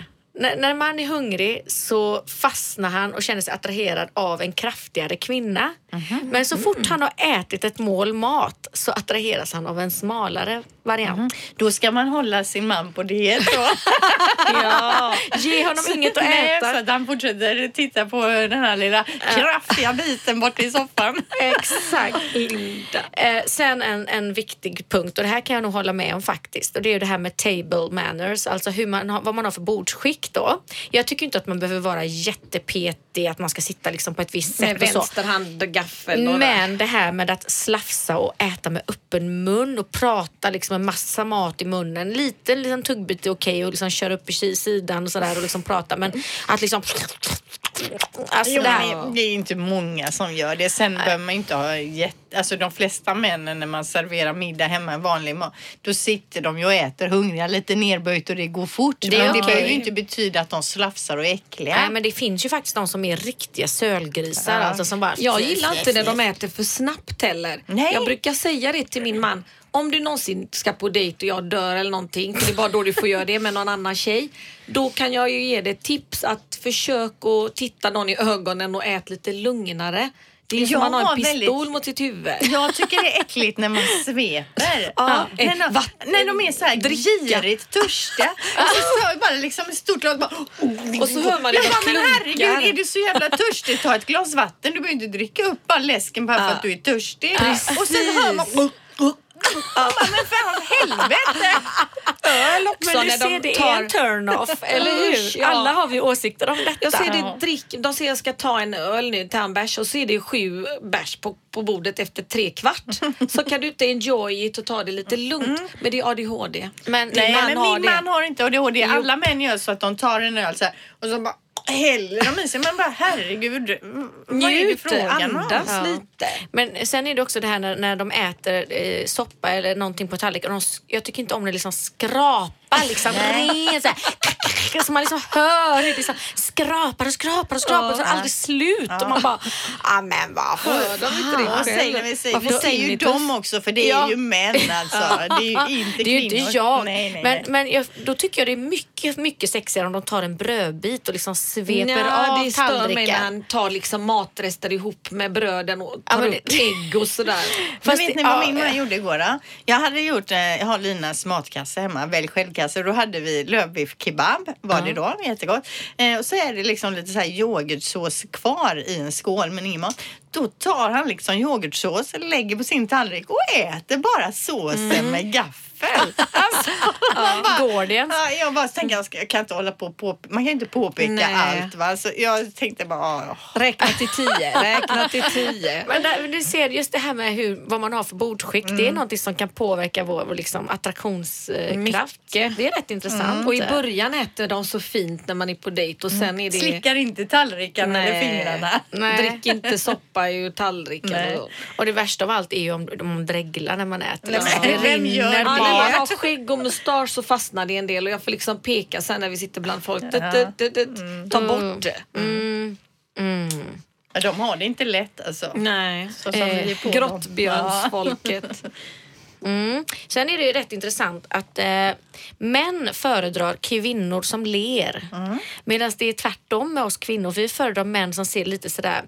S3: när, när man är hungrig så fastnar han och känner sig attraherad av en kraftigare kvinna.
S1: Mhm.
S3: Men så fort han har ätit ett mål mat så attraheras han av en smalare variant.
S1: Då ska man hålla sin man på diet då.
S2: Ja.
S3: Ge honom inget att
S1: Nej,
S3: äta.
S1: så att han fortsätter titta på den här lilla kraftiga biten borta i soffan.
S3: Exakt. Eh, sen en, en viktig punkt och det här kan jag nog hålla med om faktiskt och det är ju det här med table manners, alltså hur man har, vad man har för bordsskick då. Jag tycker inte att man behöver vara jättepetig, att man ska sitta liksom på ett visst sätt
S2: Med vänster hand gaffel och
S3: Men det här med att slafsa och äta med öppen mun och prata liksom en massa mat i munnen. Lite liten tuggbit är okej och liksom köra upp i sidan och sådär och liksom prata men att liksom Alltså
S1: Jo,
S3: det här,
S1: men det är inte många som gör det. Sen behöver man inte ha jätte... Alltså de flesta männen när man serverar middag hemma, en vanlig mat, då sitter de ju och äter hungriga, lite nerböjt och det går fort.
S3: Det
S1: men det behöver ju inte betyda att de slafsar och är äckliga.
S3: Nej men det finns ju faktiskt de som är riktiga sölgrisar
S1: Ja.
S3: alltså som bara
S2: Jag gillar inte när de äter för snabbt heller.
S1: Nej.
S2: Jag brukar säga det till min man. Om du någonsin ska på dejt och jag dör eller någonting, för det är bara då du får göra det med någon annan tjej. Då kan jag ju ge dig tips att försök att titta någon i ögonen och ät lite lugnare. Det är ju som man har en pistol
S1: väldigt-
S2: mot sitt huvud.
S1: Jag tycker det är äckligt när man sveper.
S2: Ja,
S1: när,
S2: ett
S1: de, när de är så här girigt törstiga. Och så jag bara liksom ett stort glas bara...
S2: Och så hör man det bara
S1: men herregud, är du så jävla törstig, ta ett glas vatten. Du behöver inte dricka upp all läsken bara för
S2: Ja.
S1: att du är törstig.
S2: Precis.
S1: Och sen hör man... Ja. Men för helvete!
S2: Öl också
S3: Men du
S2: när
S3: ser,
S2: de
S3: det
S2: tar...
S3: är en turn-off, eller hur?
S2: Usch, ja.
S3: Alla har vi åsikter om detta.
S2: Jag ser det drick, de säger jag ska ta en öl nu, ta en bärs och så är det sju bärs på, på bordet efter tre kvart. Så kan du inte enjoy it och ta det lite lugnt. Men det är ADHD.
S3: Men
S1: Nej,
S2: man
S1: men min
S2: det.
S1: man har inte ADHD. Alla män gör så att de tar en öl så här, och så bara häller de i sig. Man bara herregud, vad är det
S2: Njut, andas
S3: Ja.
S2: lite.
S3: Men sen är det också det här när, när de äter eh, soppa eller någonting på tallriken. och de s- Jag tycker inte om det liksom skrapa liksom rent så här. Så man liksom hör hur det liksom skrapar och skrapar och skrapar och så aldrig slut. Och man bara, ah, men varför?
S2: Hör de inte det
S1: Ja,
S2: själv?
S1: säger, vi säger, vi
S2: Varför
S1: säger ju dem också för det är
S3: Ja.
S1: ju män alltså. Det är ju inte
S3: det är ju
S1: kvinnor.
S3: inte jag.
S1: Nej, nej,
S3: men
S1: nej.
S3: men jag, då tycker jag det är mycket, mycket sexigare om de tar en brödbit och liksom sveper
S2: Ja,
S3: av
S2: det stör mig när han tar liksom matrester ihop med bröden och
S3: Ja,
S2: tar
S3: men
S2: upp
S3: det-
S2: ägg och sådär.
S1: Men
S3: Fast
S1: vet
S3: det-
S1: ni vad
S3: ja,
S1: min man gjorde igår då? Jag hade gjort, eh, jag har Linas matkasse hemma, välj självkasse. Då hade vi lövbiff kebab var det då, jättegott. Eh, och så är det liksom lite så här yoghurtsås kvar i en skål men ingen mat. Då tar han liksom yoghurtsås, lägger på sin tallrik och äter bara såsen med gaffel. Alltså, man bara,
S3: Går det ens?
S1: Ja, jag bara tänker, jag, ska, jag kan inte hålla på, på man kan inte påpeka
S2: Nej.
S1: allt va. Så jag tänkte bara, ah,
S2: Räkna till tio, räkna till tio.
S3: Men där, du ser just det här med hur, vad man har för bordskick. Det är något som kan påverka vår, vår liksom, attraktionskraft.
S2: Mycket.
S3: Det är rätt intressant.
S2: Och i början äter de så fint när man är på dejt och sen är det...
S1: slickar inte tallrikarna eller fingrarna.
S3: Nej.
S2: Drick inte soppa ur tallriken.
S1: Nej.
S2: och-
S3: Och det värsta av allt är ju om de dreglar när man äter.
S1: Nej,
S3: Liksom.
S1: men
S3: det
S1: vem gör det?
S2: Ja, när man har skägg och mustasch så fastnar det en del och jag får liksom peka sen när vi sitter bland folk. Dut. Ta bort det.
S3: Mm. Mm.
S1: Ja, De har det inte lätt alltså.
S2: Nej.
S1: Så som dem.
S2: Grottbjörnsfolket.
S3: Mm. Sen är det ju rätt intressant att eh, män föredrar kvinnor som ler. Medan det är tvärtom med oss kvinnor. Vi föredrar män som ser lite sådär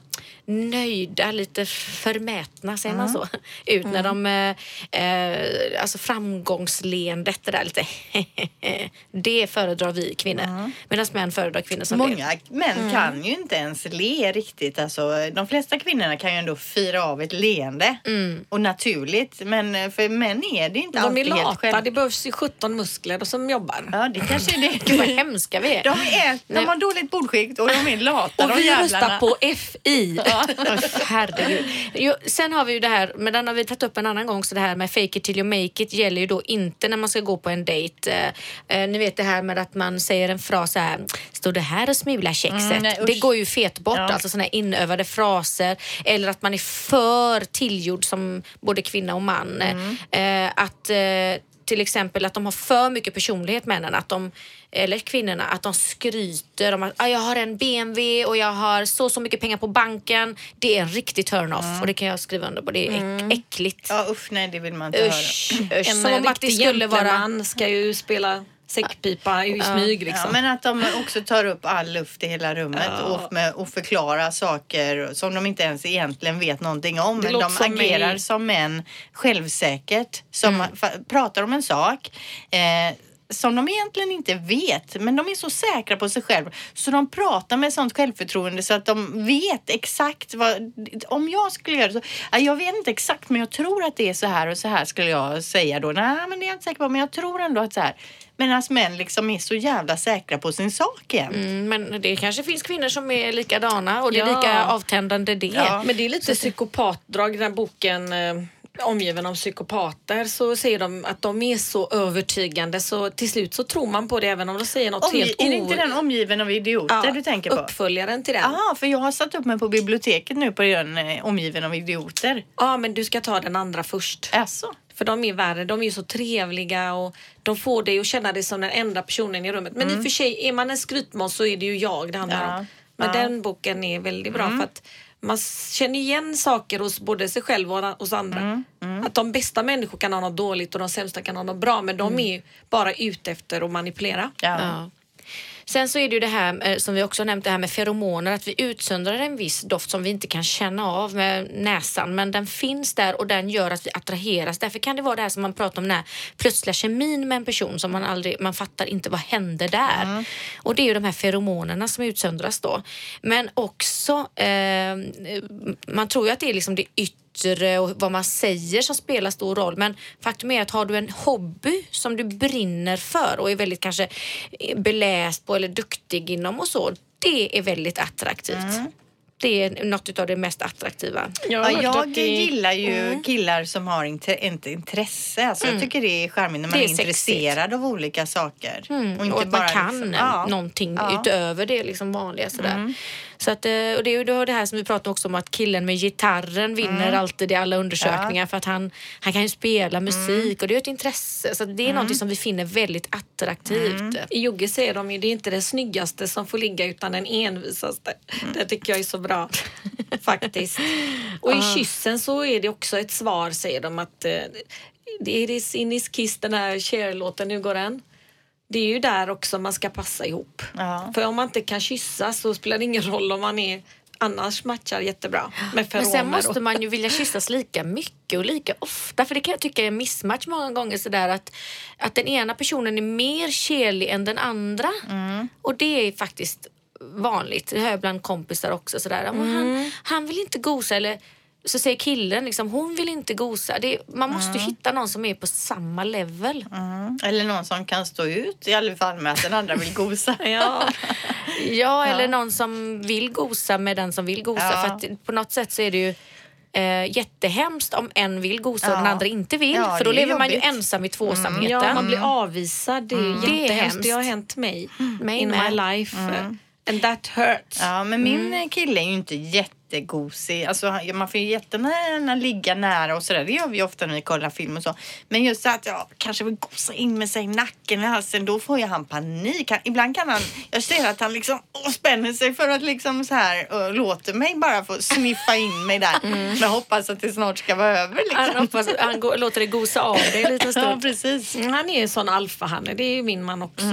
S3: nöjda, lite förmätna, säger man så? Ut när de, eh, eh, alltså framgångsleendet, det där lite Det föredrar vi kvinnor. Medan män föredrar kvinnor som ler.
S1: Många män kan ju inte ens le riktigt. Alltså, de flesta kvinnorna kan ju ändå fira av ett leende. Och naturligt. Men eh, för män är det inte
S2: De är
S1: alltid helt
S2: lata.
S1: själv.
S2: Det behövs ju 17 muskler som jobbar.
S1: Ja, det kanske är det.
S3: Gud vad hemska vi är.
S1: De, är, de har dåligt bordskick och de är lata
S2: Och
S1: de
S2: vi
S1: jävlarna.
S2: röstar på FI.
S3: Herregud. Jo, sen har vi ju det här, men den har vi tagit upp en annan gång, så det här med fake it till you make it gäller ju då inte när man ska gå på en dejt. Eh, eh, ni vet det här med att man säger en fras så här, står det här och smular kexet?
S1: Mm, nej,
S3: det går ju fet bort,
S1: Ja.
S3: alltså sådana här inövade fraser. Eller att man är för tillgjord som både kvinna och man.
S1: Mm.
S3: Eh, att eh, till exempel att de har för mycket personlighet männen, att de, eller kvinnorna, att de skryter om att ah, jag har en BMW och jag har så så mycket pengar på banken. Det är en riktig turn-off och det kan jag skriva under på. Det är äck, äckligt.
S1: Ja usch nej det vill man inte höra.
S3: Usch, usch.
S2: En
S3: Som om att det skulle vara...
S2: gentleman ska ju spela säckpipa i smyg liksom.
S1: Ja, men att de också tar upp all luft i hela rummet och, med, och förklarar saker som de inte ens egentligen vet någonting om.
S2: Det
S1: Men de
S2: som
S1: agerar
S2: mig.
S1: som män självsäkert. Som
S3: Mm.
S1: pratar om en sak. Eh, som de egentligen inte vet, men de är så säkra på sig själva så de pratar med sånt självförtroende så att de vet exakt vad... Om jag skulle göra så... Ja, Jag vet inte exakt, men jag tror att det är så här och så här skulle jag säga då. Nej, men det är jag inte säker på, men jag tror ändå att så här. Medan män liksom är så jävla säkra på sin sak igen.
S3: Mm, men det kanske finns kvinnor som är likadana och det är
S2: Ja.
S3: lika avtändande det.
S1: Ja.
S2: Men det är lite psykopatdrag i den här boken eh, omgiven av psykopater så säger de att de är så övertygande så till slut så tror man på det även om de säger något
S1: Omgi-
S2: helt
S1: är det inte den omgiven av idioter du tänker på?
S2: Uppföljaren till den.
S1: Jaha, för jag har satt upp mig på biblioteket nu på den eh, omgiven av idioter.
S2: Ja, men du ska ta den andra först.
S1: Alltså.
S2: För de är värre. De är ju så trevliga och de får dig att känna dig som den enda personen i rummet. Men i och för sig, är man en skrytmåns så är det ju jag det handlar
S1: Ja.
S2: om. Men
S1: Ja.
S2: den boken är väldigt bra för att man känner igen saker hos både sig själv och hos andra. Att de bästa människor kan ha något dåligt och de sämsta kan ha något bra. Men de är ju bara ute efter att manipulera.
S1: Ja.
S3: Ja. Sen så är det ju det här eh, som vi också nämnt, det här med feromoner, att vi utsöndrar en viss doft som vi inte kan känna av med näsan, men den finns där och den gör att vi attraheras. Därför kan det vara det här som man pratar om, den här plötsliga kemin med en person som man aldrig, man fattar inte vad hände där. Och det är ju de här feromonerna som utsöndras då. Men också, eh, man tror ju att det är liksom det yttre yttre och vad man säger som spelar stor roll. Men faktum är att har du en hobby som du brinner för och är väldigt kanske beläst på eller duktig inom och så, det är väldigt attraktivt. Det är något av det mest attraktiva.
S1: Ja,
S2: hört
S1: jag
S2: det-
S1: gillar ju
S3: Mm.
S1: killar som har inte intresse. Alltså, Jag tycker det är charmigt när man är,
S3: är sexigt.
S1: intresserad av olika saker.
S3: Och, att man kan
S1: liksom- ja.
S3: någonting
S1: Ja.
S3: utöver det liksom vanliga. Sådär. Så att, eh, och det är ju det här som vi pratade också om att killen med gitarren vinner alltid i alla undersökningar för att han, han kan ju spela musik och det är ett intresse. Så det är någonting som vi finner väldigt attraktivt.
S2: I Jogge säger de ju det är inte det snyggaste som får ligga utan den envisaste. Det tycker jag är så bra faktiskt. Och i kyssen så är det också ett svar säger de att eh, det är in his kiss den här Cher-låten, hur går den? Det är ju där också man ska passa ihop.
S1: Ja.
S2: För om man inte kan kyssa så spelar det ingen roll om man är annars matchar jättebra med
S3: Men sen måste man ju vilja kyssas lika mycket och lika ofta. För det kan jag tycka är en missmatch många gånger sådär att, att den ena personen är mer kärlig än den andra. Och det är faktiskt vanligt. Det hör jag bland kompisar också. Sådär. "Ja, Men han, han vill inte gosa eller så säger killen liksom, hon vill inte gosa. Det, man måste ju hitta någon som är på samma level.
S1: Eller någon som kan stå ut i alla fall med att den andra vill gosa.
S2: Ja.
S3: Ja, eller någon som vill gosa med den som vill gosa.
S1: Ja.
S3: För att på något sätt så är det ju eh, jättehemskt om en vill gosa och
S1: Ja.
S3: den andra inte vill.
S1: Ja,
S3: för då lever man ju
S1: jobbigt.
S3: ensam i tvåsamheten.
S2: Ja, man blir avvisad. Det är
S3: är
S2: jättehemskt.
S3: hemskt.
S2: Det har hänt mig
S3: Mig
S2: in my life. And that hurts.
S1: Ja, men min eh, kille är ju inte jättegosig. Alltså, han- man får ju jättegärna ligga nära och sådär. Det gör vi ju ofta när vi kollar film och så. Men just så att jag kanske vill gosa in med sig i nacken eller halsen, då får ju han panik. Han, ibland kan han, jag ser att han liksom åh, spänner sig för att liksom så här och låter mig bara få sniffa in mig där. Men hoppas att det snart ska vara över
S3: Han,
S1: liksom.
S3: hoppas, han går, låter det gosa av dig lite
S1: Ja,
S3: stund.
S1: precis.
S2: Mm, Han är en sån alfahanne, det är ju min man också.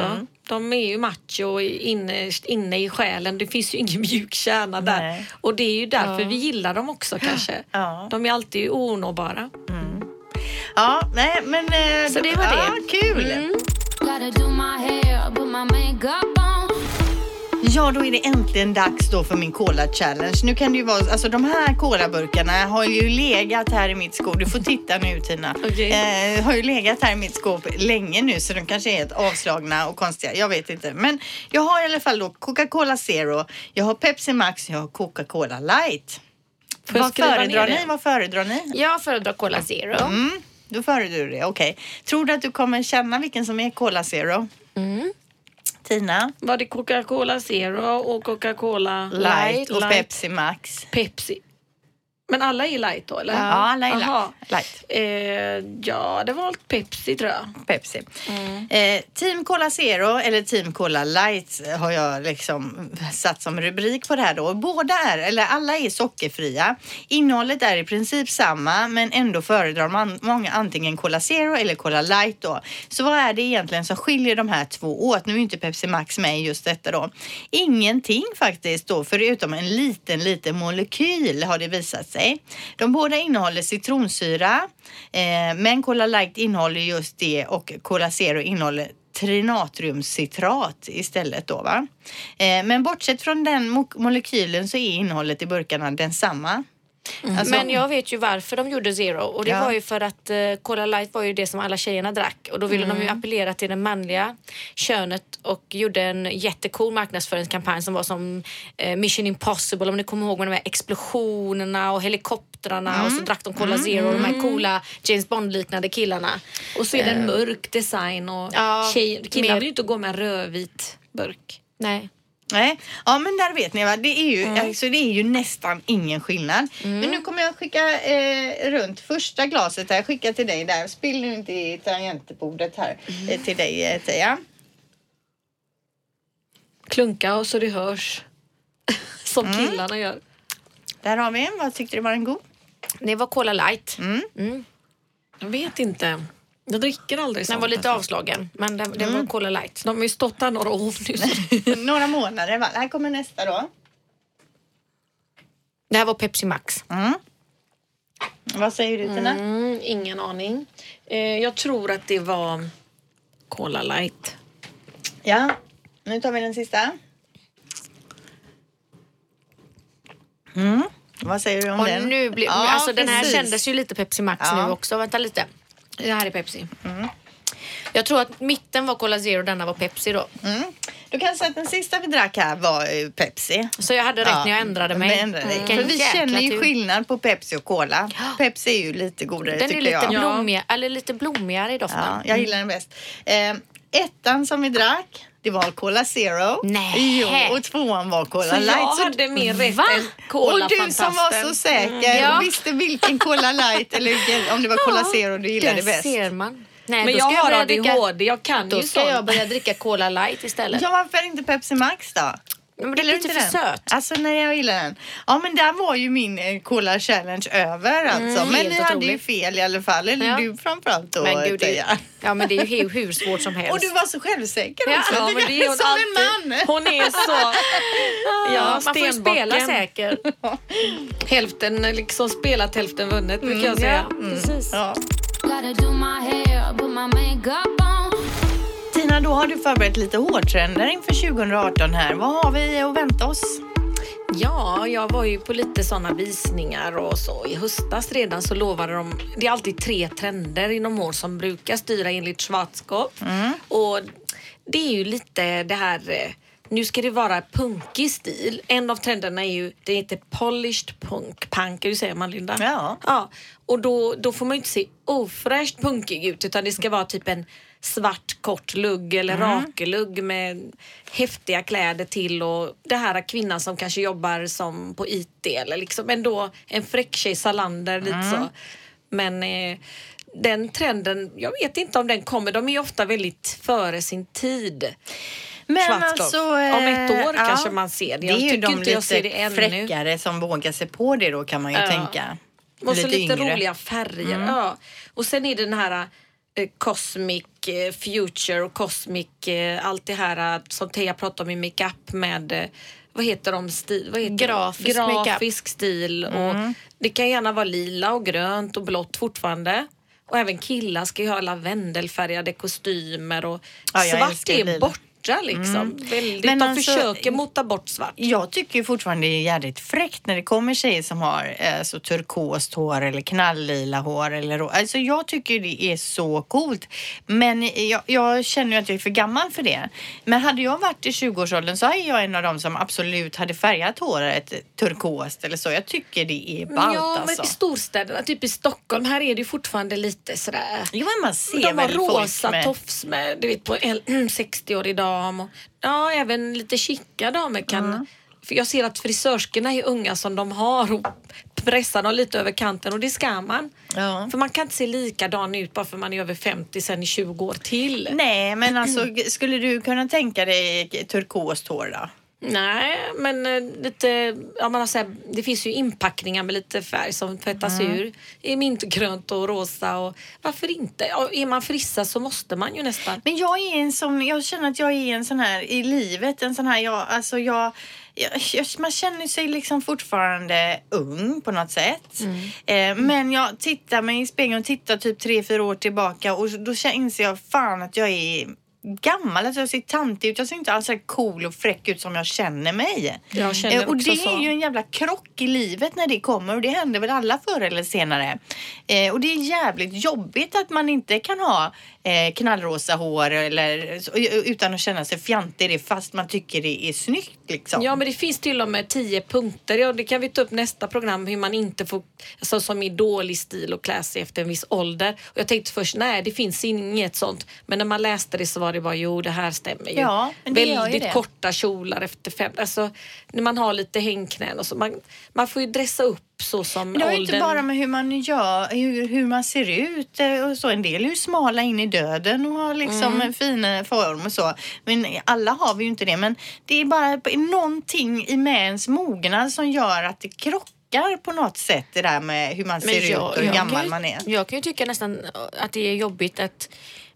S2: De är ju macho inne, inne i själen. Det finns ju ingen mjuk kärna där.
S1: Nej.
S2: Och det är ju därför vi gillar dem också kanske.
S1: Ja.
S2: De är alltid onåbara.
S1: Ja, nej men... eh,
S3: Så
S1: då-
S3: det var
S1: ja,
S3: det.
S1: Kul!
S4: Gotta
S1: Ja, då är det äntligen dags då för min Cola Challenge. Nu kan det ju vara, alltså de här colaburkarna har ju legat här i mitt skåp. Du får titta nu Tina.
S2: Okej.
S1: Eh, har ju legat här i mitt skåp länge nu så de kanske är helt avslagna och konstiga. Jag vet inte. Men jag har i alla fall då Coca-Cola Zero, jag har Pepsi Max, jag har Coca-Cola Light.
S2: Får
S1: Vad föredrar ni? Vad föredrar ni?
S3: Jag föredrar Cola Zero.
S1: Mm, då föredrar du det. Okej. Tror du att du kommer känna vilken som är Cola Zero?
S3: Mm.
S1: Tina?
S2: Var det Coca-Cola Zero och Coca-Cola
S1: Light och
S2: Light.
S1: Pepsi Max.
S2: Pepsi. Men alla är light då eller?
S1: Ja, alla är
S2: Aha.
S1: light.
S2: Eh, ja, det var valt Pepsi tror jag.
S1: Pepsi. Eh, Team Cola Zero eller Team Cola Light har jag liksom satt som rubrik på det här då. Båda är, eller alla är sockerfria. Innehållet är i princip samma men ändå föredrar man många antingen Cola Zero eller Cola Light då. Så vad är det egentligen som skiljer de här två åt? Nu är inte Pepsi Max med i just detta då. Ingenting faktiskt då förutom en liten, liten molekyl har det visat sig. De båda innehåller citronsyra eh, men Cola Light innehåller just det och Cola Zero innehåller trinatriumcitrat istället då va. Eh, men bortsett från den mo- molekylen så är innehållet i burkarna densamma. Alltså-
S3: Men jag vet ju varför de gjorde Zero och det
S1: Ja.
S3: var ju för att eh, Cola Light var ju det som alla tjejerna drack och då ville de
S1: Mm.
S3: ju appellera till det manliga könet och gjorde en jättecool marknadsföringskampanj som var som eh, Mission Impossible om ni kommer ihåg med de här explosionerna och helikoptrarna och
S1: Mm.
S3: så drack de Cola Zero och de här coola James Bond-liknande killarna.
S2: Och så är det en mörk design och
S3: Ja,
S2: tjej, killar
S3: mer-
S2: vill ju inte gå med en rödvit burk.
S3: Nej.
S1: Nej, ja men där vet ni va, det är ju,
S3: Mm.
S1: alltså, det är ju nästan ingen skillnad. Men nu kommer jag skicka eh, runt första glaset här, skicka till dig där. Spill nu inte i tangentbordet här
S3: Mm.
S1: eh, till dig eh, Tia.
S2: Klunka och så det hörs. Som
S1: Mm.
S2: killarna gör.
S1: Där har vi en, vad tyckte du var den god?
S3: Det var Cola Light.
S1: Mm.
S2: Jag vet inte. Jag dricker aldrig sånt.
S3: Den var lite
S2: alltså.
S3: avslagen men den, den
S1: Mm.
S3: var Cola Light.
S2: De har ju stått här några år nu.
S1: Några månader va? Här kommer nästa då.
S3: Det här var Pepsi Max.
S1: Mm. Vad säger du Tina?
S2: Mm, ingen aning. Eh, jag tror att det var Cola light.
S1: Ja, nu tar vi den sista. Mm. Vad säger du om
S3: Och
S1: den?
S3: nu blir,
S1: Ja,
S3: alltså den här
S1: precis.
S3: kändes ju lite Pepsi Max
S1: Ja.
S3: nu också. Vänta lite. Det här är Pepsi. Jag tror att mitten var Cola Zero och denna var Pepsi då.
S1: Du kan säga att den sista vi drack här var Pepsi.
S3: Så jag hade rätt när jag ändrade mig.
S1: ändrade.
S3: Vilken
S1: För vi känner ju skillnad på Pepsi och Cola. Pepsi är ju lite godare
S3: Den är
S1: tycker
S3: lite,
S1: jag.
S3: blommig, eller lite blommigare i doften.
S1: Ja, jag gillar den bäst. Eh, ettan som vi drack, det var Cola Zero.
S3: Nej.
S1: Jo, och tvåan var Cola
S2: Så jag
S1: Light. Så-
S2: hade mer rätt
S3: Va?
S2: än cola
S1: och du som var så säker
S3: Ja.
S1: och visste vilken Cola Light eller vilken, om det var Cola Zero du gillade bäst.
S3: ser man. Nej,
S2: Men
S3: då
S2: jag
S3: ska
S2: har
S3: dricka-
S2: ADHD, jag kan
S3: Då
S2: ju
S3: ska
S2: sånt.
S3: jag börja dricka Cola light istället.
S1: Ja, varför inte Pepsi Max då?
S3: Men det är lite för
S1: inte den?
S3: söt.
S1: Alltså när jag gillar den. Ja men där var ju min eh, Cola Challenge över alltså. men
S3: Mm, helt
S1: ni hade ju fel i alla fall. Eller
S3: Ja.
S1: du framförallt då
S3: Men gud, det, ja, men det är ju hur, hur svårt som helst.
S1: Och du var så självsäker
S3: Ja.
S1: också.
S2: Ja,
S1: Du
S2: men det är hon
S1: som
S2: alltid.
S1: en man.
S2: Hon är så... Ja,
S3: man får ju spela säker.
S2: Hälften liksom spelat, hälften vunnet brukar jag
S3: Ja,
S2: säga.
S3: precis.
S1: Ja. Då har du förberett lite hårtrender inför 2018 här. Vad har vi att vänta oss?
S2: Ja, jag var ju på lite sådana visningar och så. I höstas redan så lovade de... Det är alltid tre trender inom hår som brukar styra enligt Schwarzkopf. Och det är ju lite det här... eh, Nu ska det vara punkig stil. En av trenderna är ju, det heter polished punk. Punk, hur säger man Linda?
S1: Ja.
S2: Ja, och då, då får man ju inte se ofräscht punkig ut utan det ska vara typ en svart kort lugg eller rakelugg med häftiga kläder till och det här kvinnan som kanske jobbar som på IT eller liksom ändå en fräck tjej, Salander lite så. Men eh, den trenden, jag vet inte om den kommer. De är ofta väldigt före sin tid.
S1: Men
S2: Schwarzkopf.
S1: alltså,
S2: Om ett år
S1: eh,
S2: kanske man ser det.
S1: Det
S2: Jag
S1: är ju
S2: tycker
S1: de
S2: inte jag ser det
S1: lite fräckare som vågar sig på det då kan man ju
S2: Ja.
S1: tänka.
S2: Och så lite
S1: yngre. Mm.
S2: roliga färger. Ja. Och sen är det den här eh, Cosmic eh, Future och Cosmic, eh, allt det här eh, som Teija pratade om i makeup med eh, vad heter de? Stil, vad heter de?
S3: Grafisk makeup.
S2: Grafisk stil.
S1: Mm.
S2: Och det kan gärna vara lila och grönt och blått fortfarande. Och även killar ska ju ha lavendelfärgade kostymer och
S1: Ja,
S2: svart är
S1: lila.
S2: Borta liksom. Väldigt,
S1: Men
S2: de
S1: alltså-
S2: försöker mota bort svart.
S1: Jag tycker fortfarande det är jävligt fräckt när det kommer tjejer som har eh, så turkost hår eller knalllila hår. Eller, alltså jag tycker det är så coolt. Men jag, jag känner ju att jag är för gammal för det. Men hade jag varit i 20-årsåldern så är jag en av dem som absolut hade färgat håret turkost eller så. Jag tycker det är ballt
S2: ja, men
S1: alltså.
S2: i storstäderna, typ i Stockholm, här är det fortfarande lite sådär
S1: Jo, men man ser
S2: De har rosa
S1: med...
S2: tofs med, du vet på en 60-årig dam. Och, ja, även lite chica damer kan... För jag ser att frisörskorna är unga som de har och pressar dem lite över kanten och det ska man.
S1: Ja.
S2: För man kan inte se likadan ut bara för man är över 50 sen i 20 år till.
S1: Nej, men alltså skulle du kunna tänka dig turkost hår då?
S2: Nej, men eh, lite, ja, man har så här, det finns ju inpackningar med lite färg som tvättas ur. I mintgrönt och rosa och varför inte? Ja, är man frissa så måste man ju nästan.
S1: Men jag är en som, jag känner att jag är en sån här i livet, en sån här, jag, alltså jag, jag, man känner sig liksom fortfarande ung på något sätt. Eh, men jag tittar mig i spegeln och tittar typ tre, fyra år tillbaka och då inser jag fan att jag är gammal, alltså jag ser tantig ut. Jag ser inte alls så cool och fräck ut som jag känner mig.
S2: Jag känner
S1: Eh, och det
S2: så.
S1: är ju en jävla krock i livet när det kommer och det händer väl alla förr eller senare. Eh, och det är jävligt jobbigt att man inte kan ha eh, knallrosa hår eller, så- utan att känna sig fjantig fast man tycker det är snyggt liksom.
S2: Ja men det finns till och med tio punkter. Ja, det kan vi ta upp nästa program hur man inte får, alltså, som är dålig stil och klä sig efter en viss ålder. Och jag tänkte först nej det finns inget sånt. Men när man läste det så var det bara jo det här stämmer ju.
S1: Ja, men det gör ju
S2: Väldigt
S1: det.
S2: korta kjolar efter fem, alltså när man har lite hängknän och så. Man, man får ju dressa upp så som
S1: Men det har
S2: åldern.
S1: inte bara med hur man gör, hur, hur man ser ut eh, och så. En del är ju smala in i döden och har liksom
S2: Mm.
S1: en fin eh, form och så. Men alla har vi ju inte det. Men det är bara någonting i med ens mognad som gör att det krockar på något sätt det där med hur man ser ut och hur
S3: jag
S1: gammal
S3: ju,
S1: man är.
S3: Jag kan ju tycka nästan att det är jobbigt att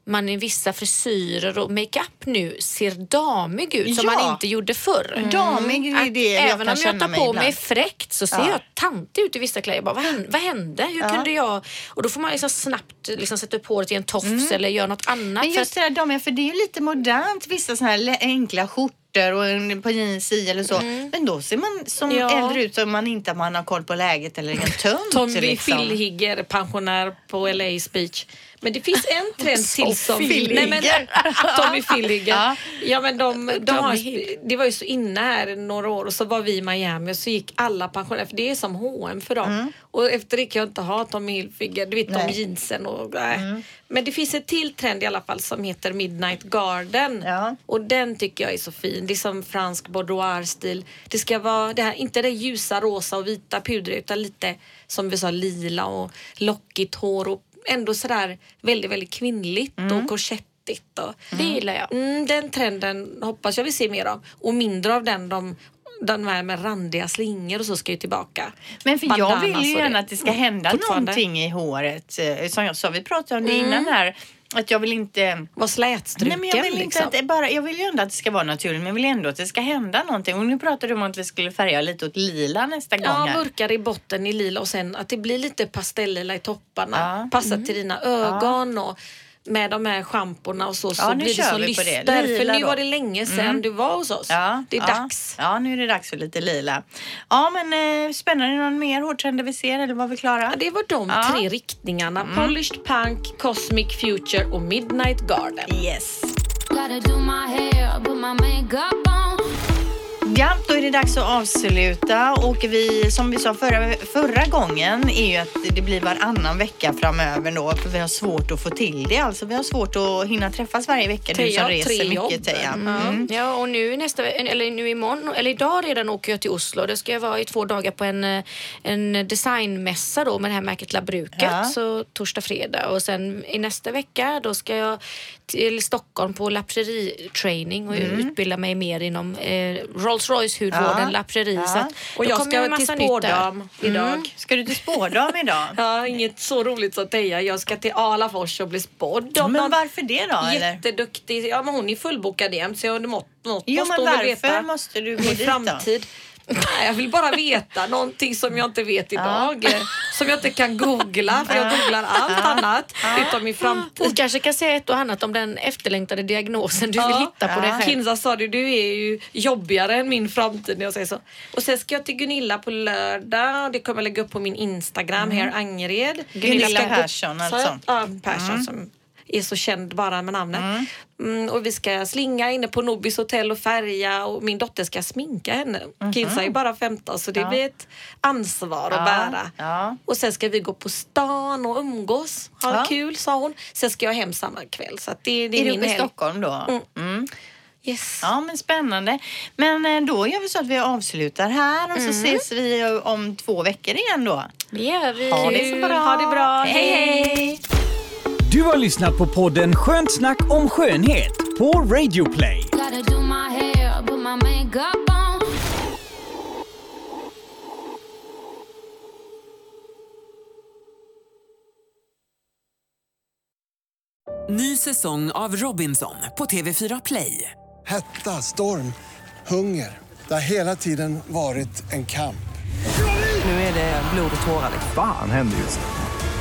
S3: man i vissa frisyrer och makeup nu ser damig ut som
S1: Ja.
S3: man inte gjorde förr.
S1: Damig är
S3: Att
S1: det jag
S3: även om jag tar
S1: mig
S3: på
S1: ibland.
S3: mig fräckt så ser
S1: Ja.
S3: jag tantig ut i vissa kläder. Jag bara, vad, hände, vad hände? Hur kunde jag? Och då får man liksom snabbt liksom sätta upp håret i en tofs eller göra något annat.
S1: Mm. Men
S3: för
S1: just det där damen, för det är ju lite modernt vissa såna här enkla skjortor och en par jeans i eller så. Men då ser man som
S2: Mm. Ja.
S1: äldre ut som man inte man har koll på läget eller en tönt.
S2: Tommy
S1: liksom.
S2: Fillhigger, pensionär på LA's beach. Men det finns en trend till som... Nej, men, Tommy Fillhigger.
S1: Ja.
S2: Ja. men de, de har, det var ju så inne här några år och så var vi i Miami och så gick alla pensionärer, för det är som H&M för dem. Och efter det kan jag inte ha Tommy Hilfiger, du vet de
S1: Mm. Nej. Mm.
S2: jeansen och nej. Men det finns en till trend i alla fall som heter Midnight Garden.
S1: Ja.
S2: Och den tycker jag är så fin. Det är som fransk boudoir-stil. Det ska vara det här, inte det ljusa rosa och vita pudret utan lite som vi sa lila och lockigt hår och ändå sådär väldigt, väldigt kvinnligt och korsettigt. Och,
S3: Det gillar jag.
S2: mm, den trenden hoppas jag vi ser mer av. Och mindre av den de den här med randiga slingor och så ska ju tillbaka.
S1: Men för jag vill ju gärna att det ska hända
S2: Fortfarande.
S1: någonting i håret. Eh, Som jag sa, vi pratade om det innan här. Att jag vill inte...
S2: Var slätstruken
S1: Nej, men jag vill inte
S2: liksom.
S1: att det bara, jag vill ju ändå att det ska vara naturligt men jag vill ändå att det ska hända någonting. Och nu pratade du om att vi skulle färga lite åt lila nästa gång
S2: Ja, mörkare i botten i lila och sen att det blir lite pastellila i topparna.
S1: Ja.
S2: Passar till dina ögon och med de här schamporna och så, så
S1: Ja, nu
S2: blir det
S1: kör
S2: så
S1: vi på det.
S2: lyster. För nu
S1: då.
S2: var det länge sedan du var hos oss.
S1: Ja,
S2: det är
S1: ja.
S2: dags.
S1: Ja, nu är det dags för lite lila. Ja, men eh, spännande. Någon mer hårtrender vi ser eller var vi klara?
S2: Ja, det var de
S1: Ja. Mm.
S2: tre riktningarna. Polished Punk, Cosmic Future och Midnight Garden.
S1: Yes. Ja, då är det dags att avsluta och vi, som vi sa förra, förra gången, är ju att det blir varannan vecka framöver då, för vi har svårt att få till det. Alltså vi har svårt att hinna träffas varje vecka, du som reser
S2: tre
S1: mycket
S2: jobb.
S1: Teija.
S3: Mm.
S1: Mm.
S3: Ja, och nu nästa eller nu imorgon, eller idag redan åker jag till Oslo. Det ska jag vara i två dagar på en, eh, en designmässa då med det här märket Labruket.
S1: Ja.
S3: Så torsdag, fredag. Och sen i nästa vecka då ska jag till Stockholm på lapreri-training och utbilda mig mer inom eh, Rolls Royce hudvården,
S1: Mm. Ja.
S3: lapri.
S1: Ja.
S3: Så att
S2: Och jag ska till spårdam idag.
S1: Ska du till spårdam idag?
S2: Ja, inget så roligt som Teija. Jag ska till Alafors och bli spådd
S1: Men
S2: någon
S1: varför det då?
S2: Jätteduktig. Ja, men hon är fullbokad jämt så jag mått, något
S1: Jo,
S2: måste
S1: men
S2: hon väl
S1: varför
S2: veta.
S1: måste du gå dit då?
S2: Nej, jag vill bara veta någonting som jag inte vet idag. Som jag inte kan googla, för jag googlar allt annat utom min framtid.
S3: Hon kanske kan säga ett och annat om den efterlängtade diagnosen du vill hitta på dig själv.
S2: Kinza sa det, du är ju jobbigare än min framtid när jag säger så. Och sen ska jag till Gunilla på lördag. Det kommer jag lägga upp på min Instagram, här Angered.
S1: Mm. Gunilla
S2: Vi ska gå-
S1: Persson, alltså.
S2: Ja, Persson som är så känd bara med namnet. Mm, och vi ska slinga inne på Nobis hotell och färga och min dotter ska sminka henne. Kinsa är bara 15 så det blir ett ansvar att
S1: Ja,
S2: bära.
S1: ja.
S2: Och sen ska vi gå på stan och umgås. Ha
S1: Ja.
S2: kul sa hon. Sen ska jag hem samma kväll. Så att det, det är,
S1: Är du uppe i. Stockholm då? Mm.
S2: Yes.
S1: Ja, men spännande. Men eh, då gör vi så att vi avslutar här och så ses vi eh, om två veckor igen då.
S3: Det gör vi.
S1: Ha det så bra.
S2: Ha det bra.
S1: Hej, hej.
S5: Du har lyssnat på podden Skönt snack om skönhet på Radio Play.
S6: Ny säsong av Robinson på TV4 Play.
S7: Hetta, storm, hunger. Det har hela tiden varit en kamp.
S6: Nu är det blod och tårar.
S8: Fan händer just nu.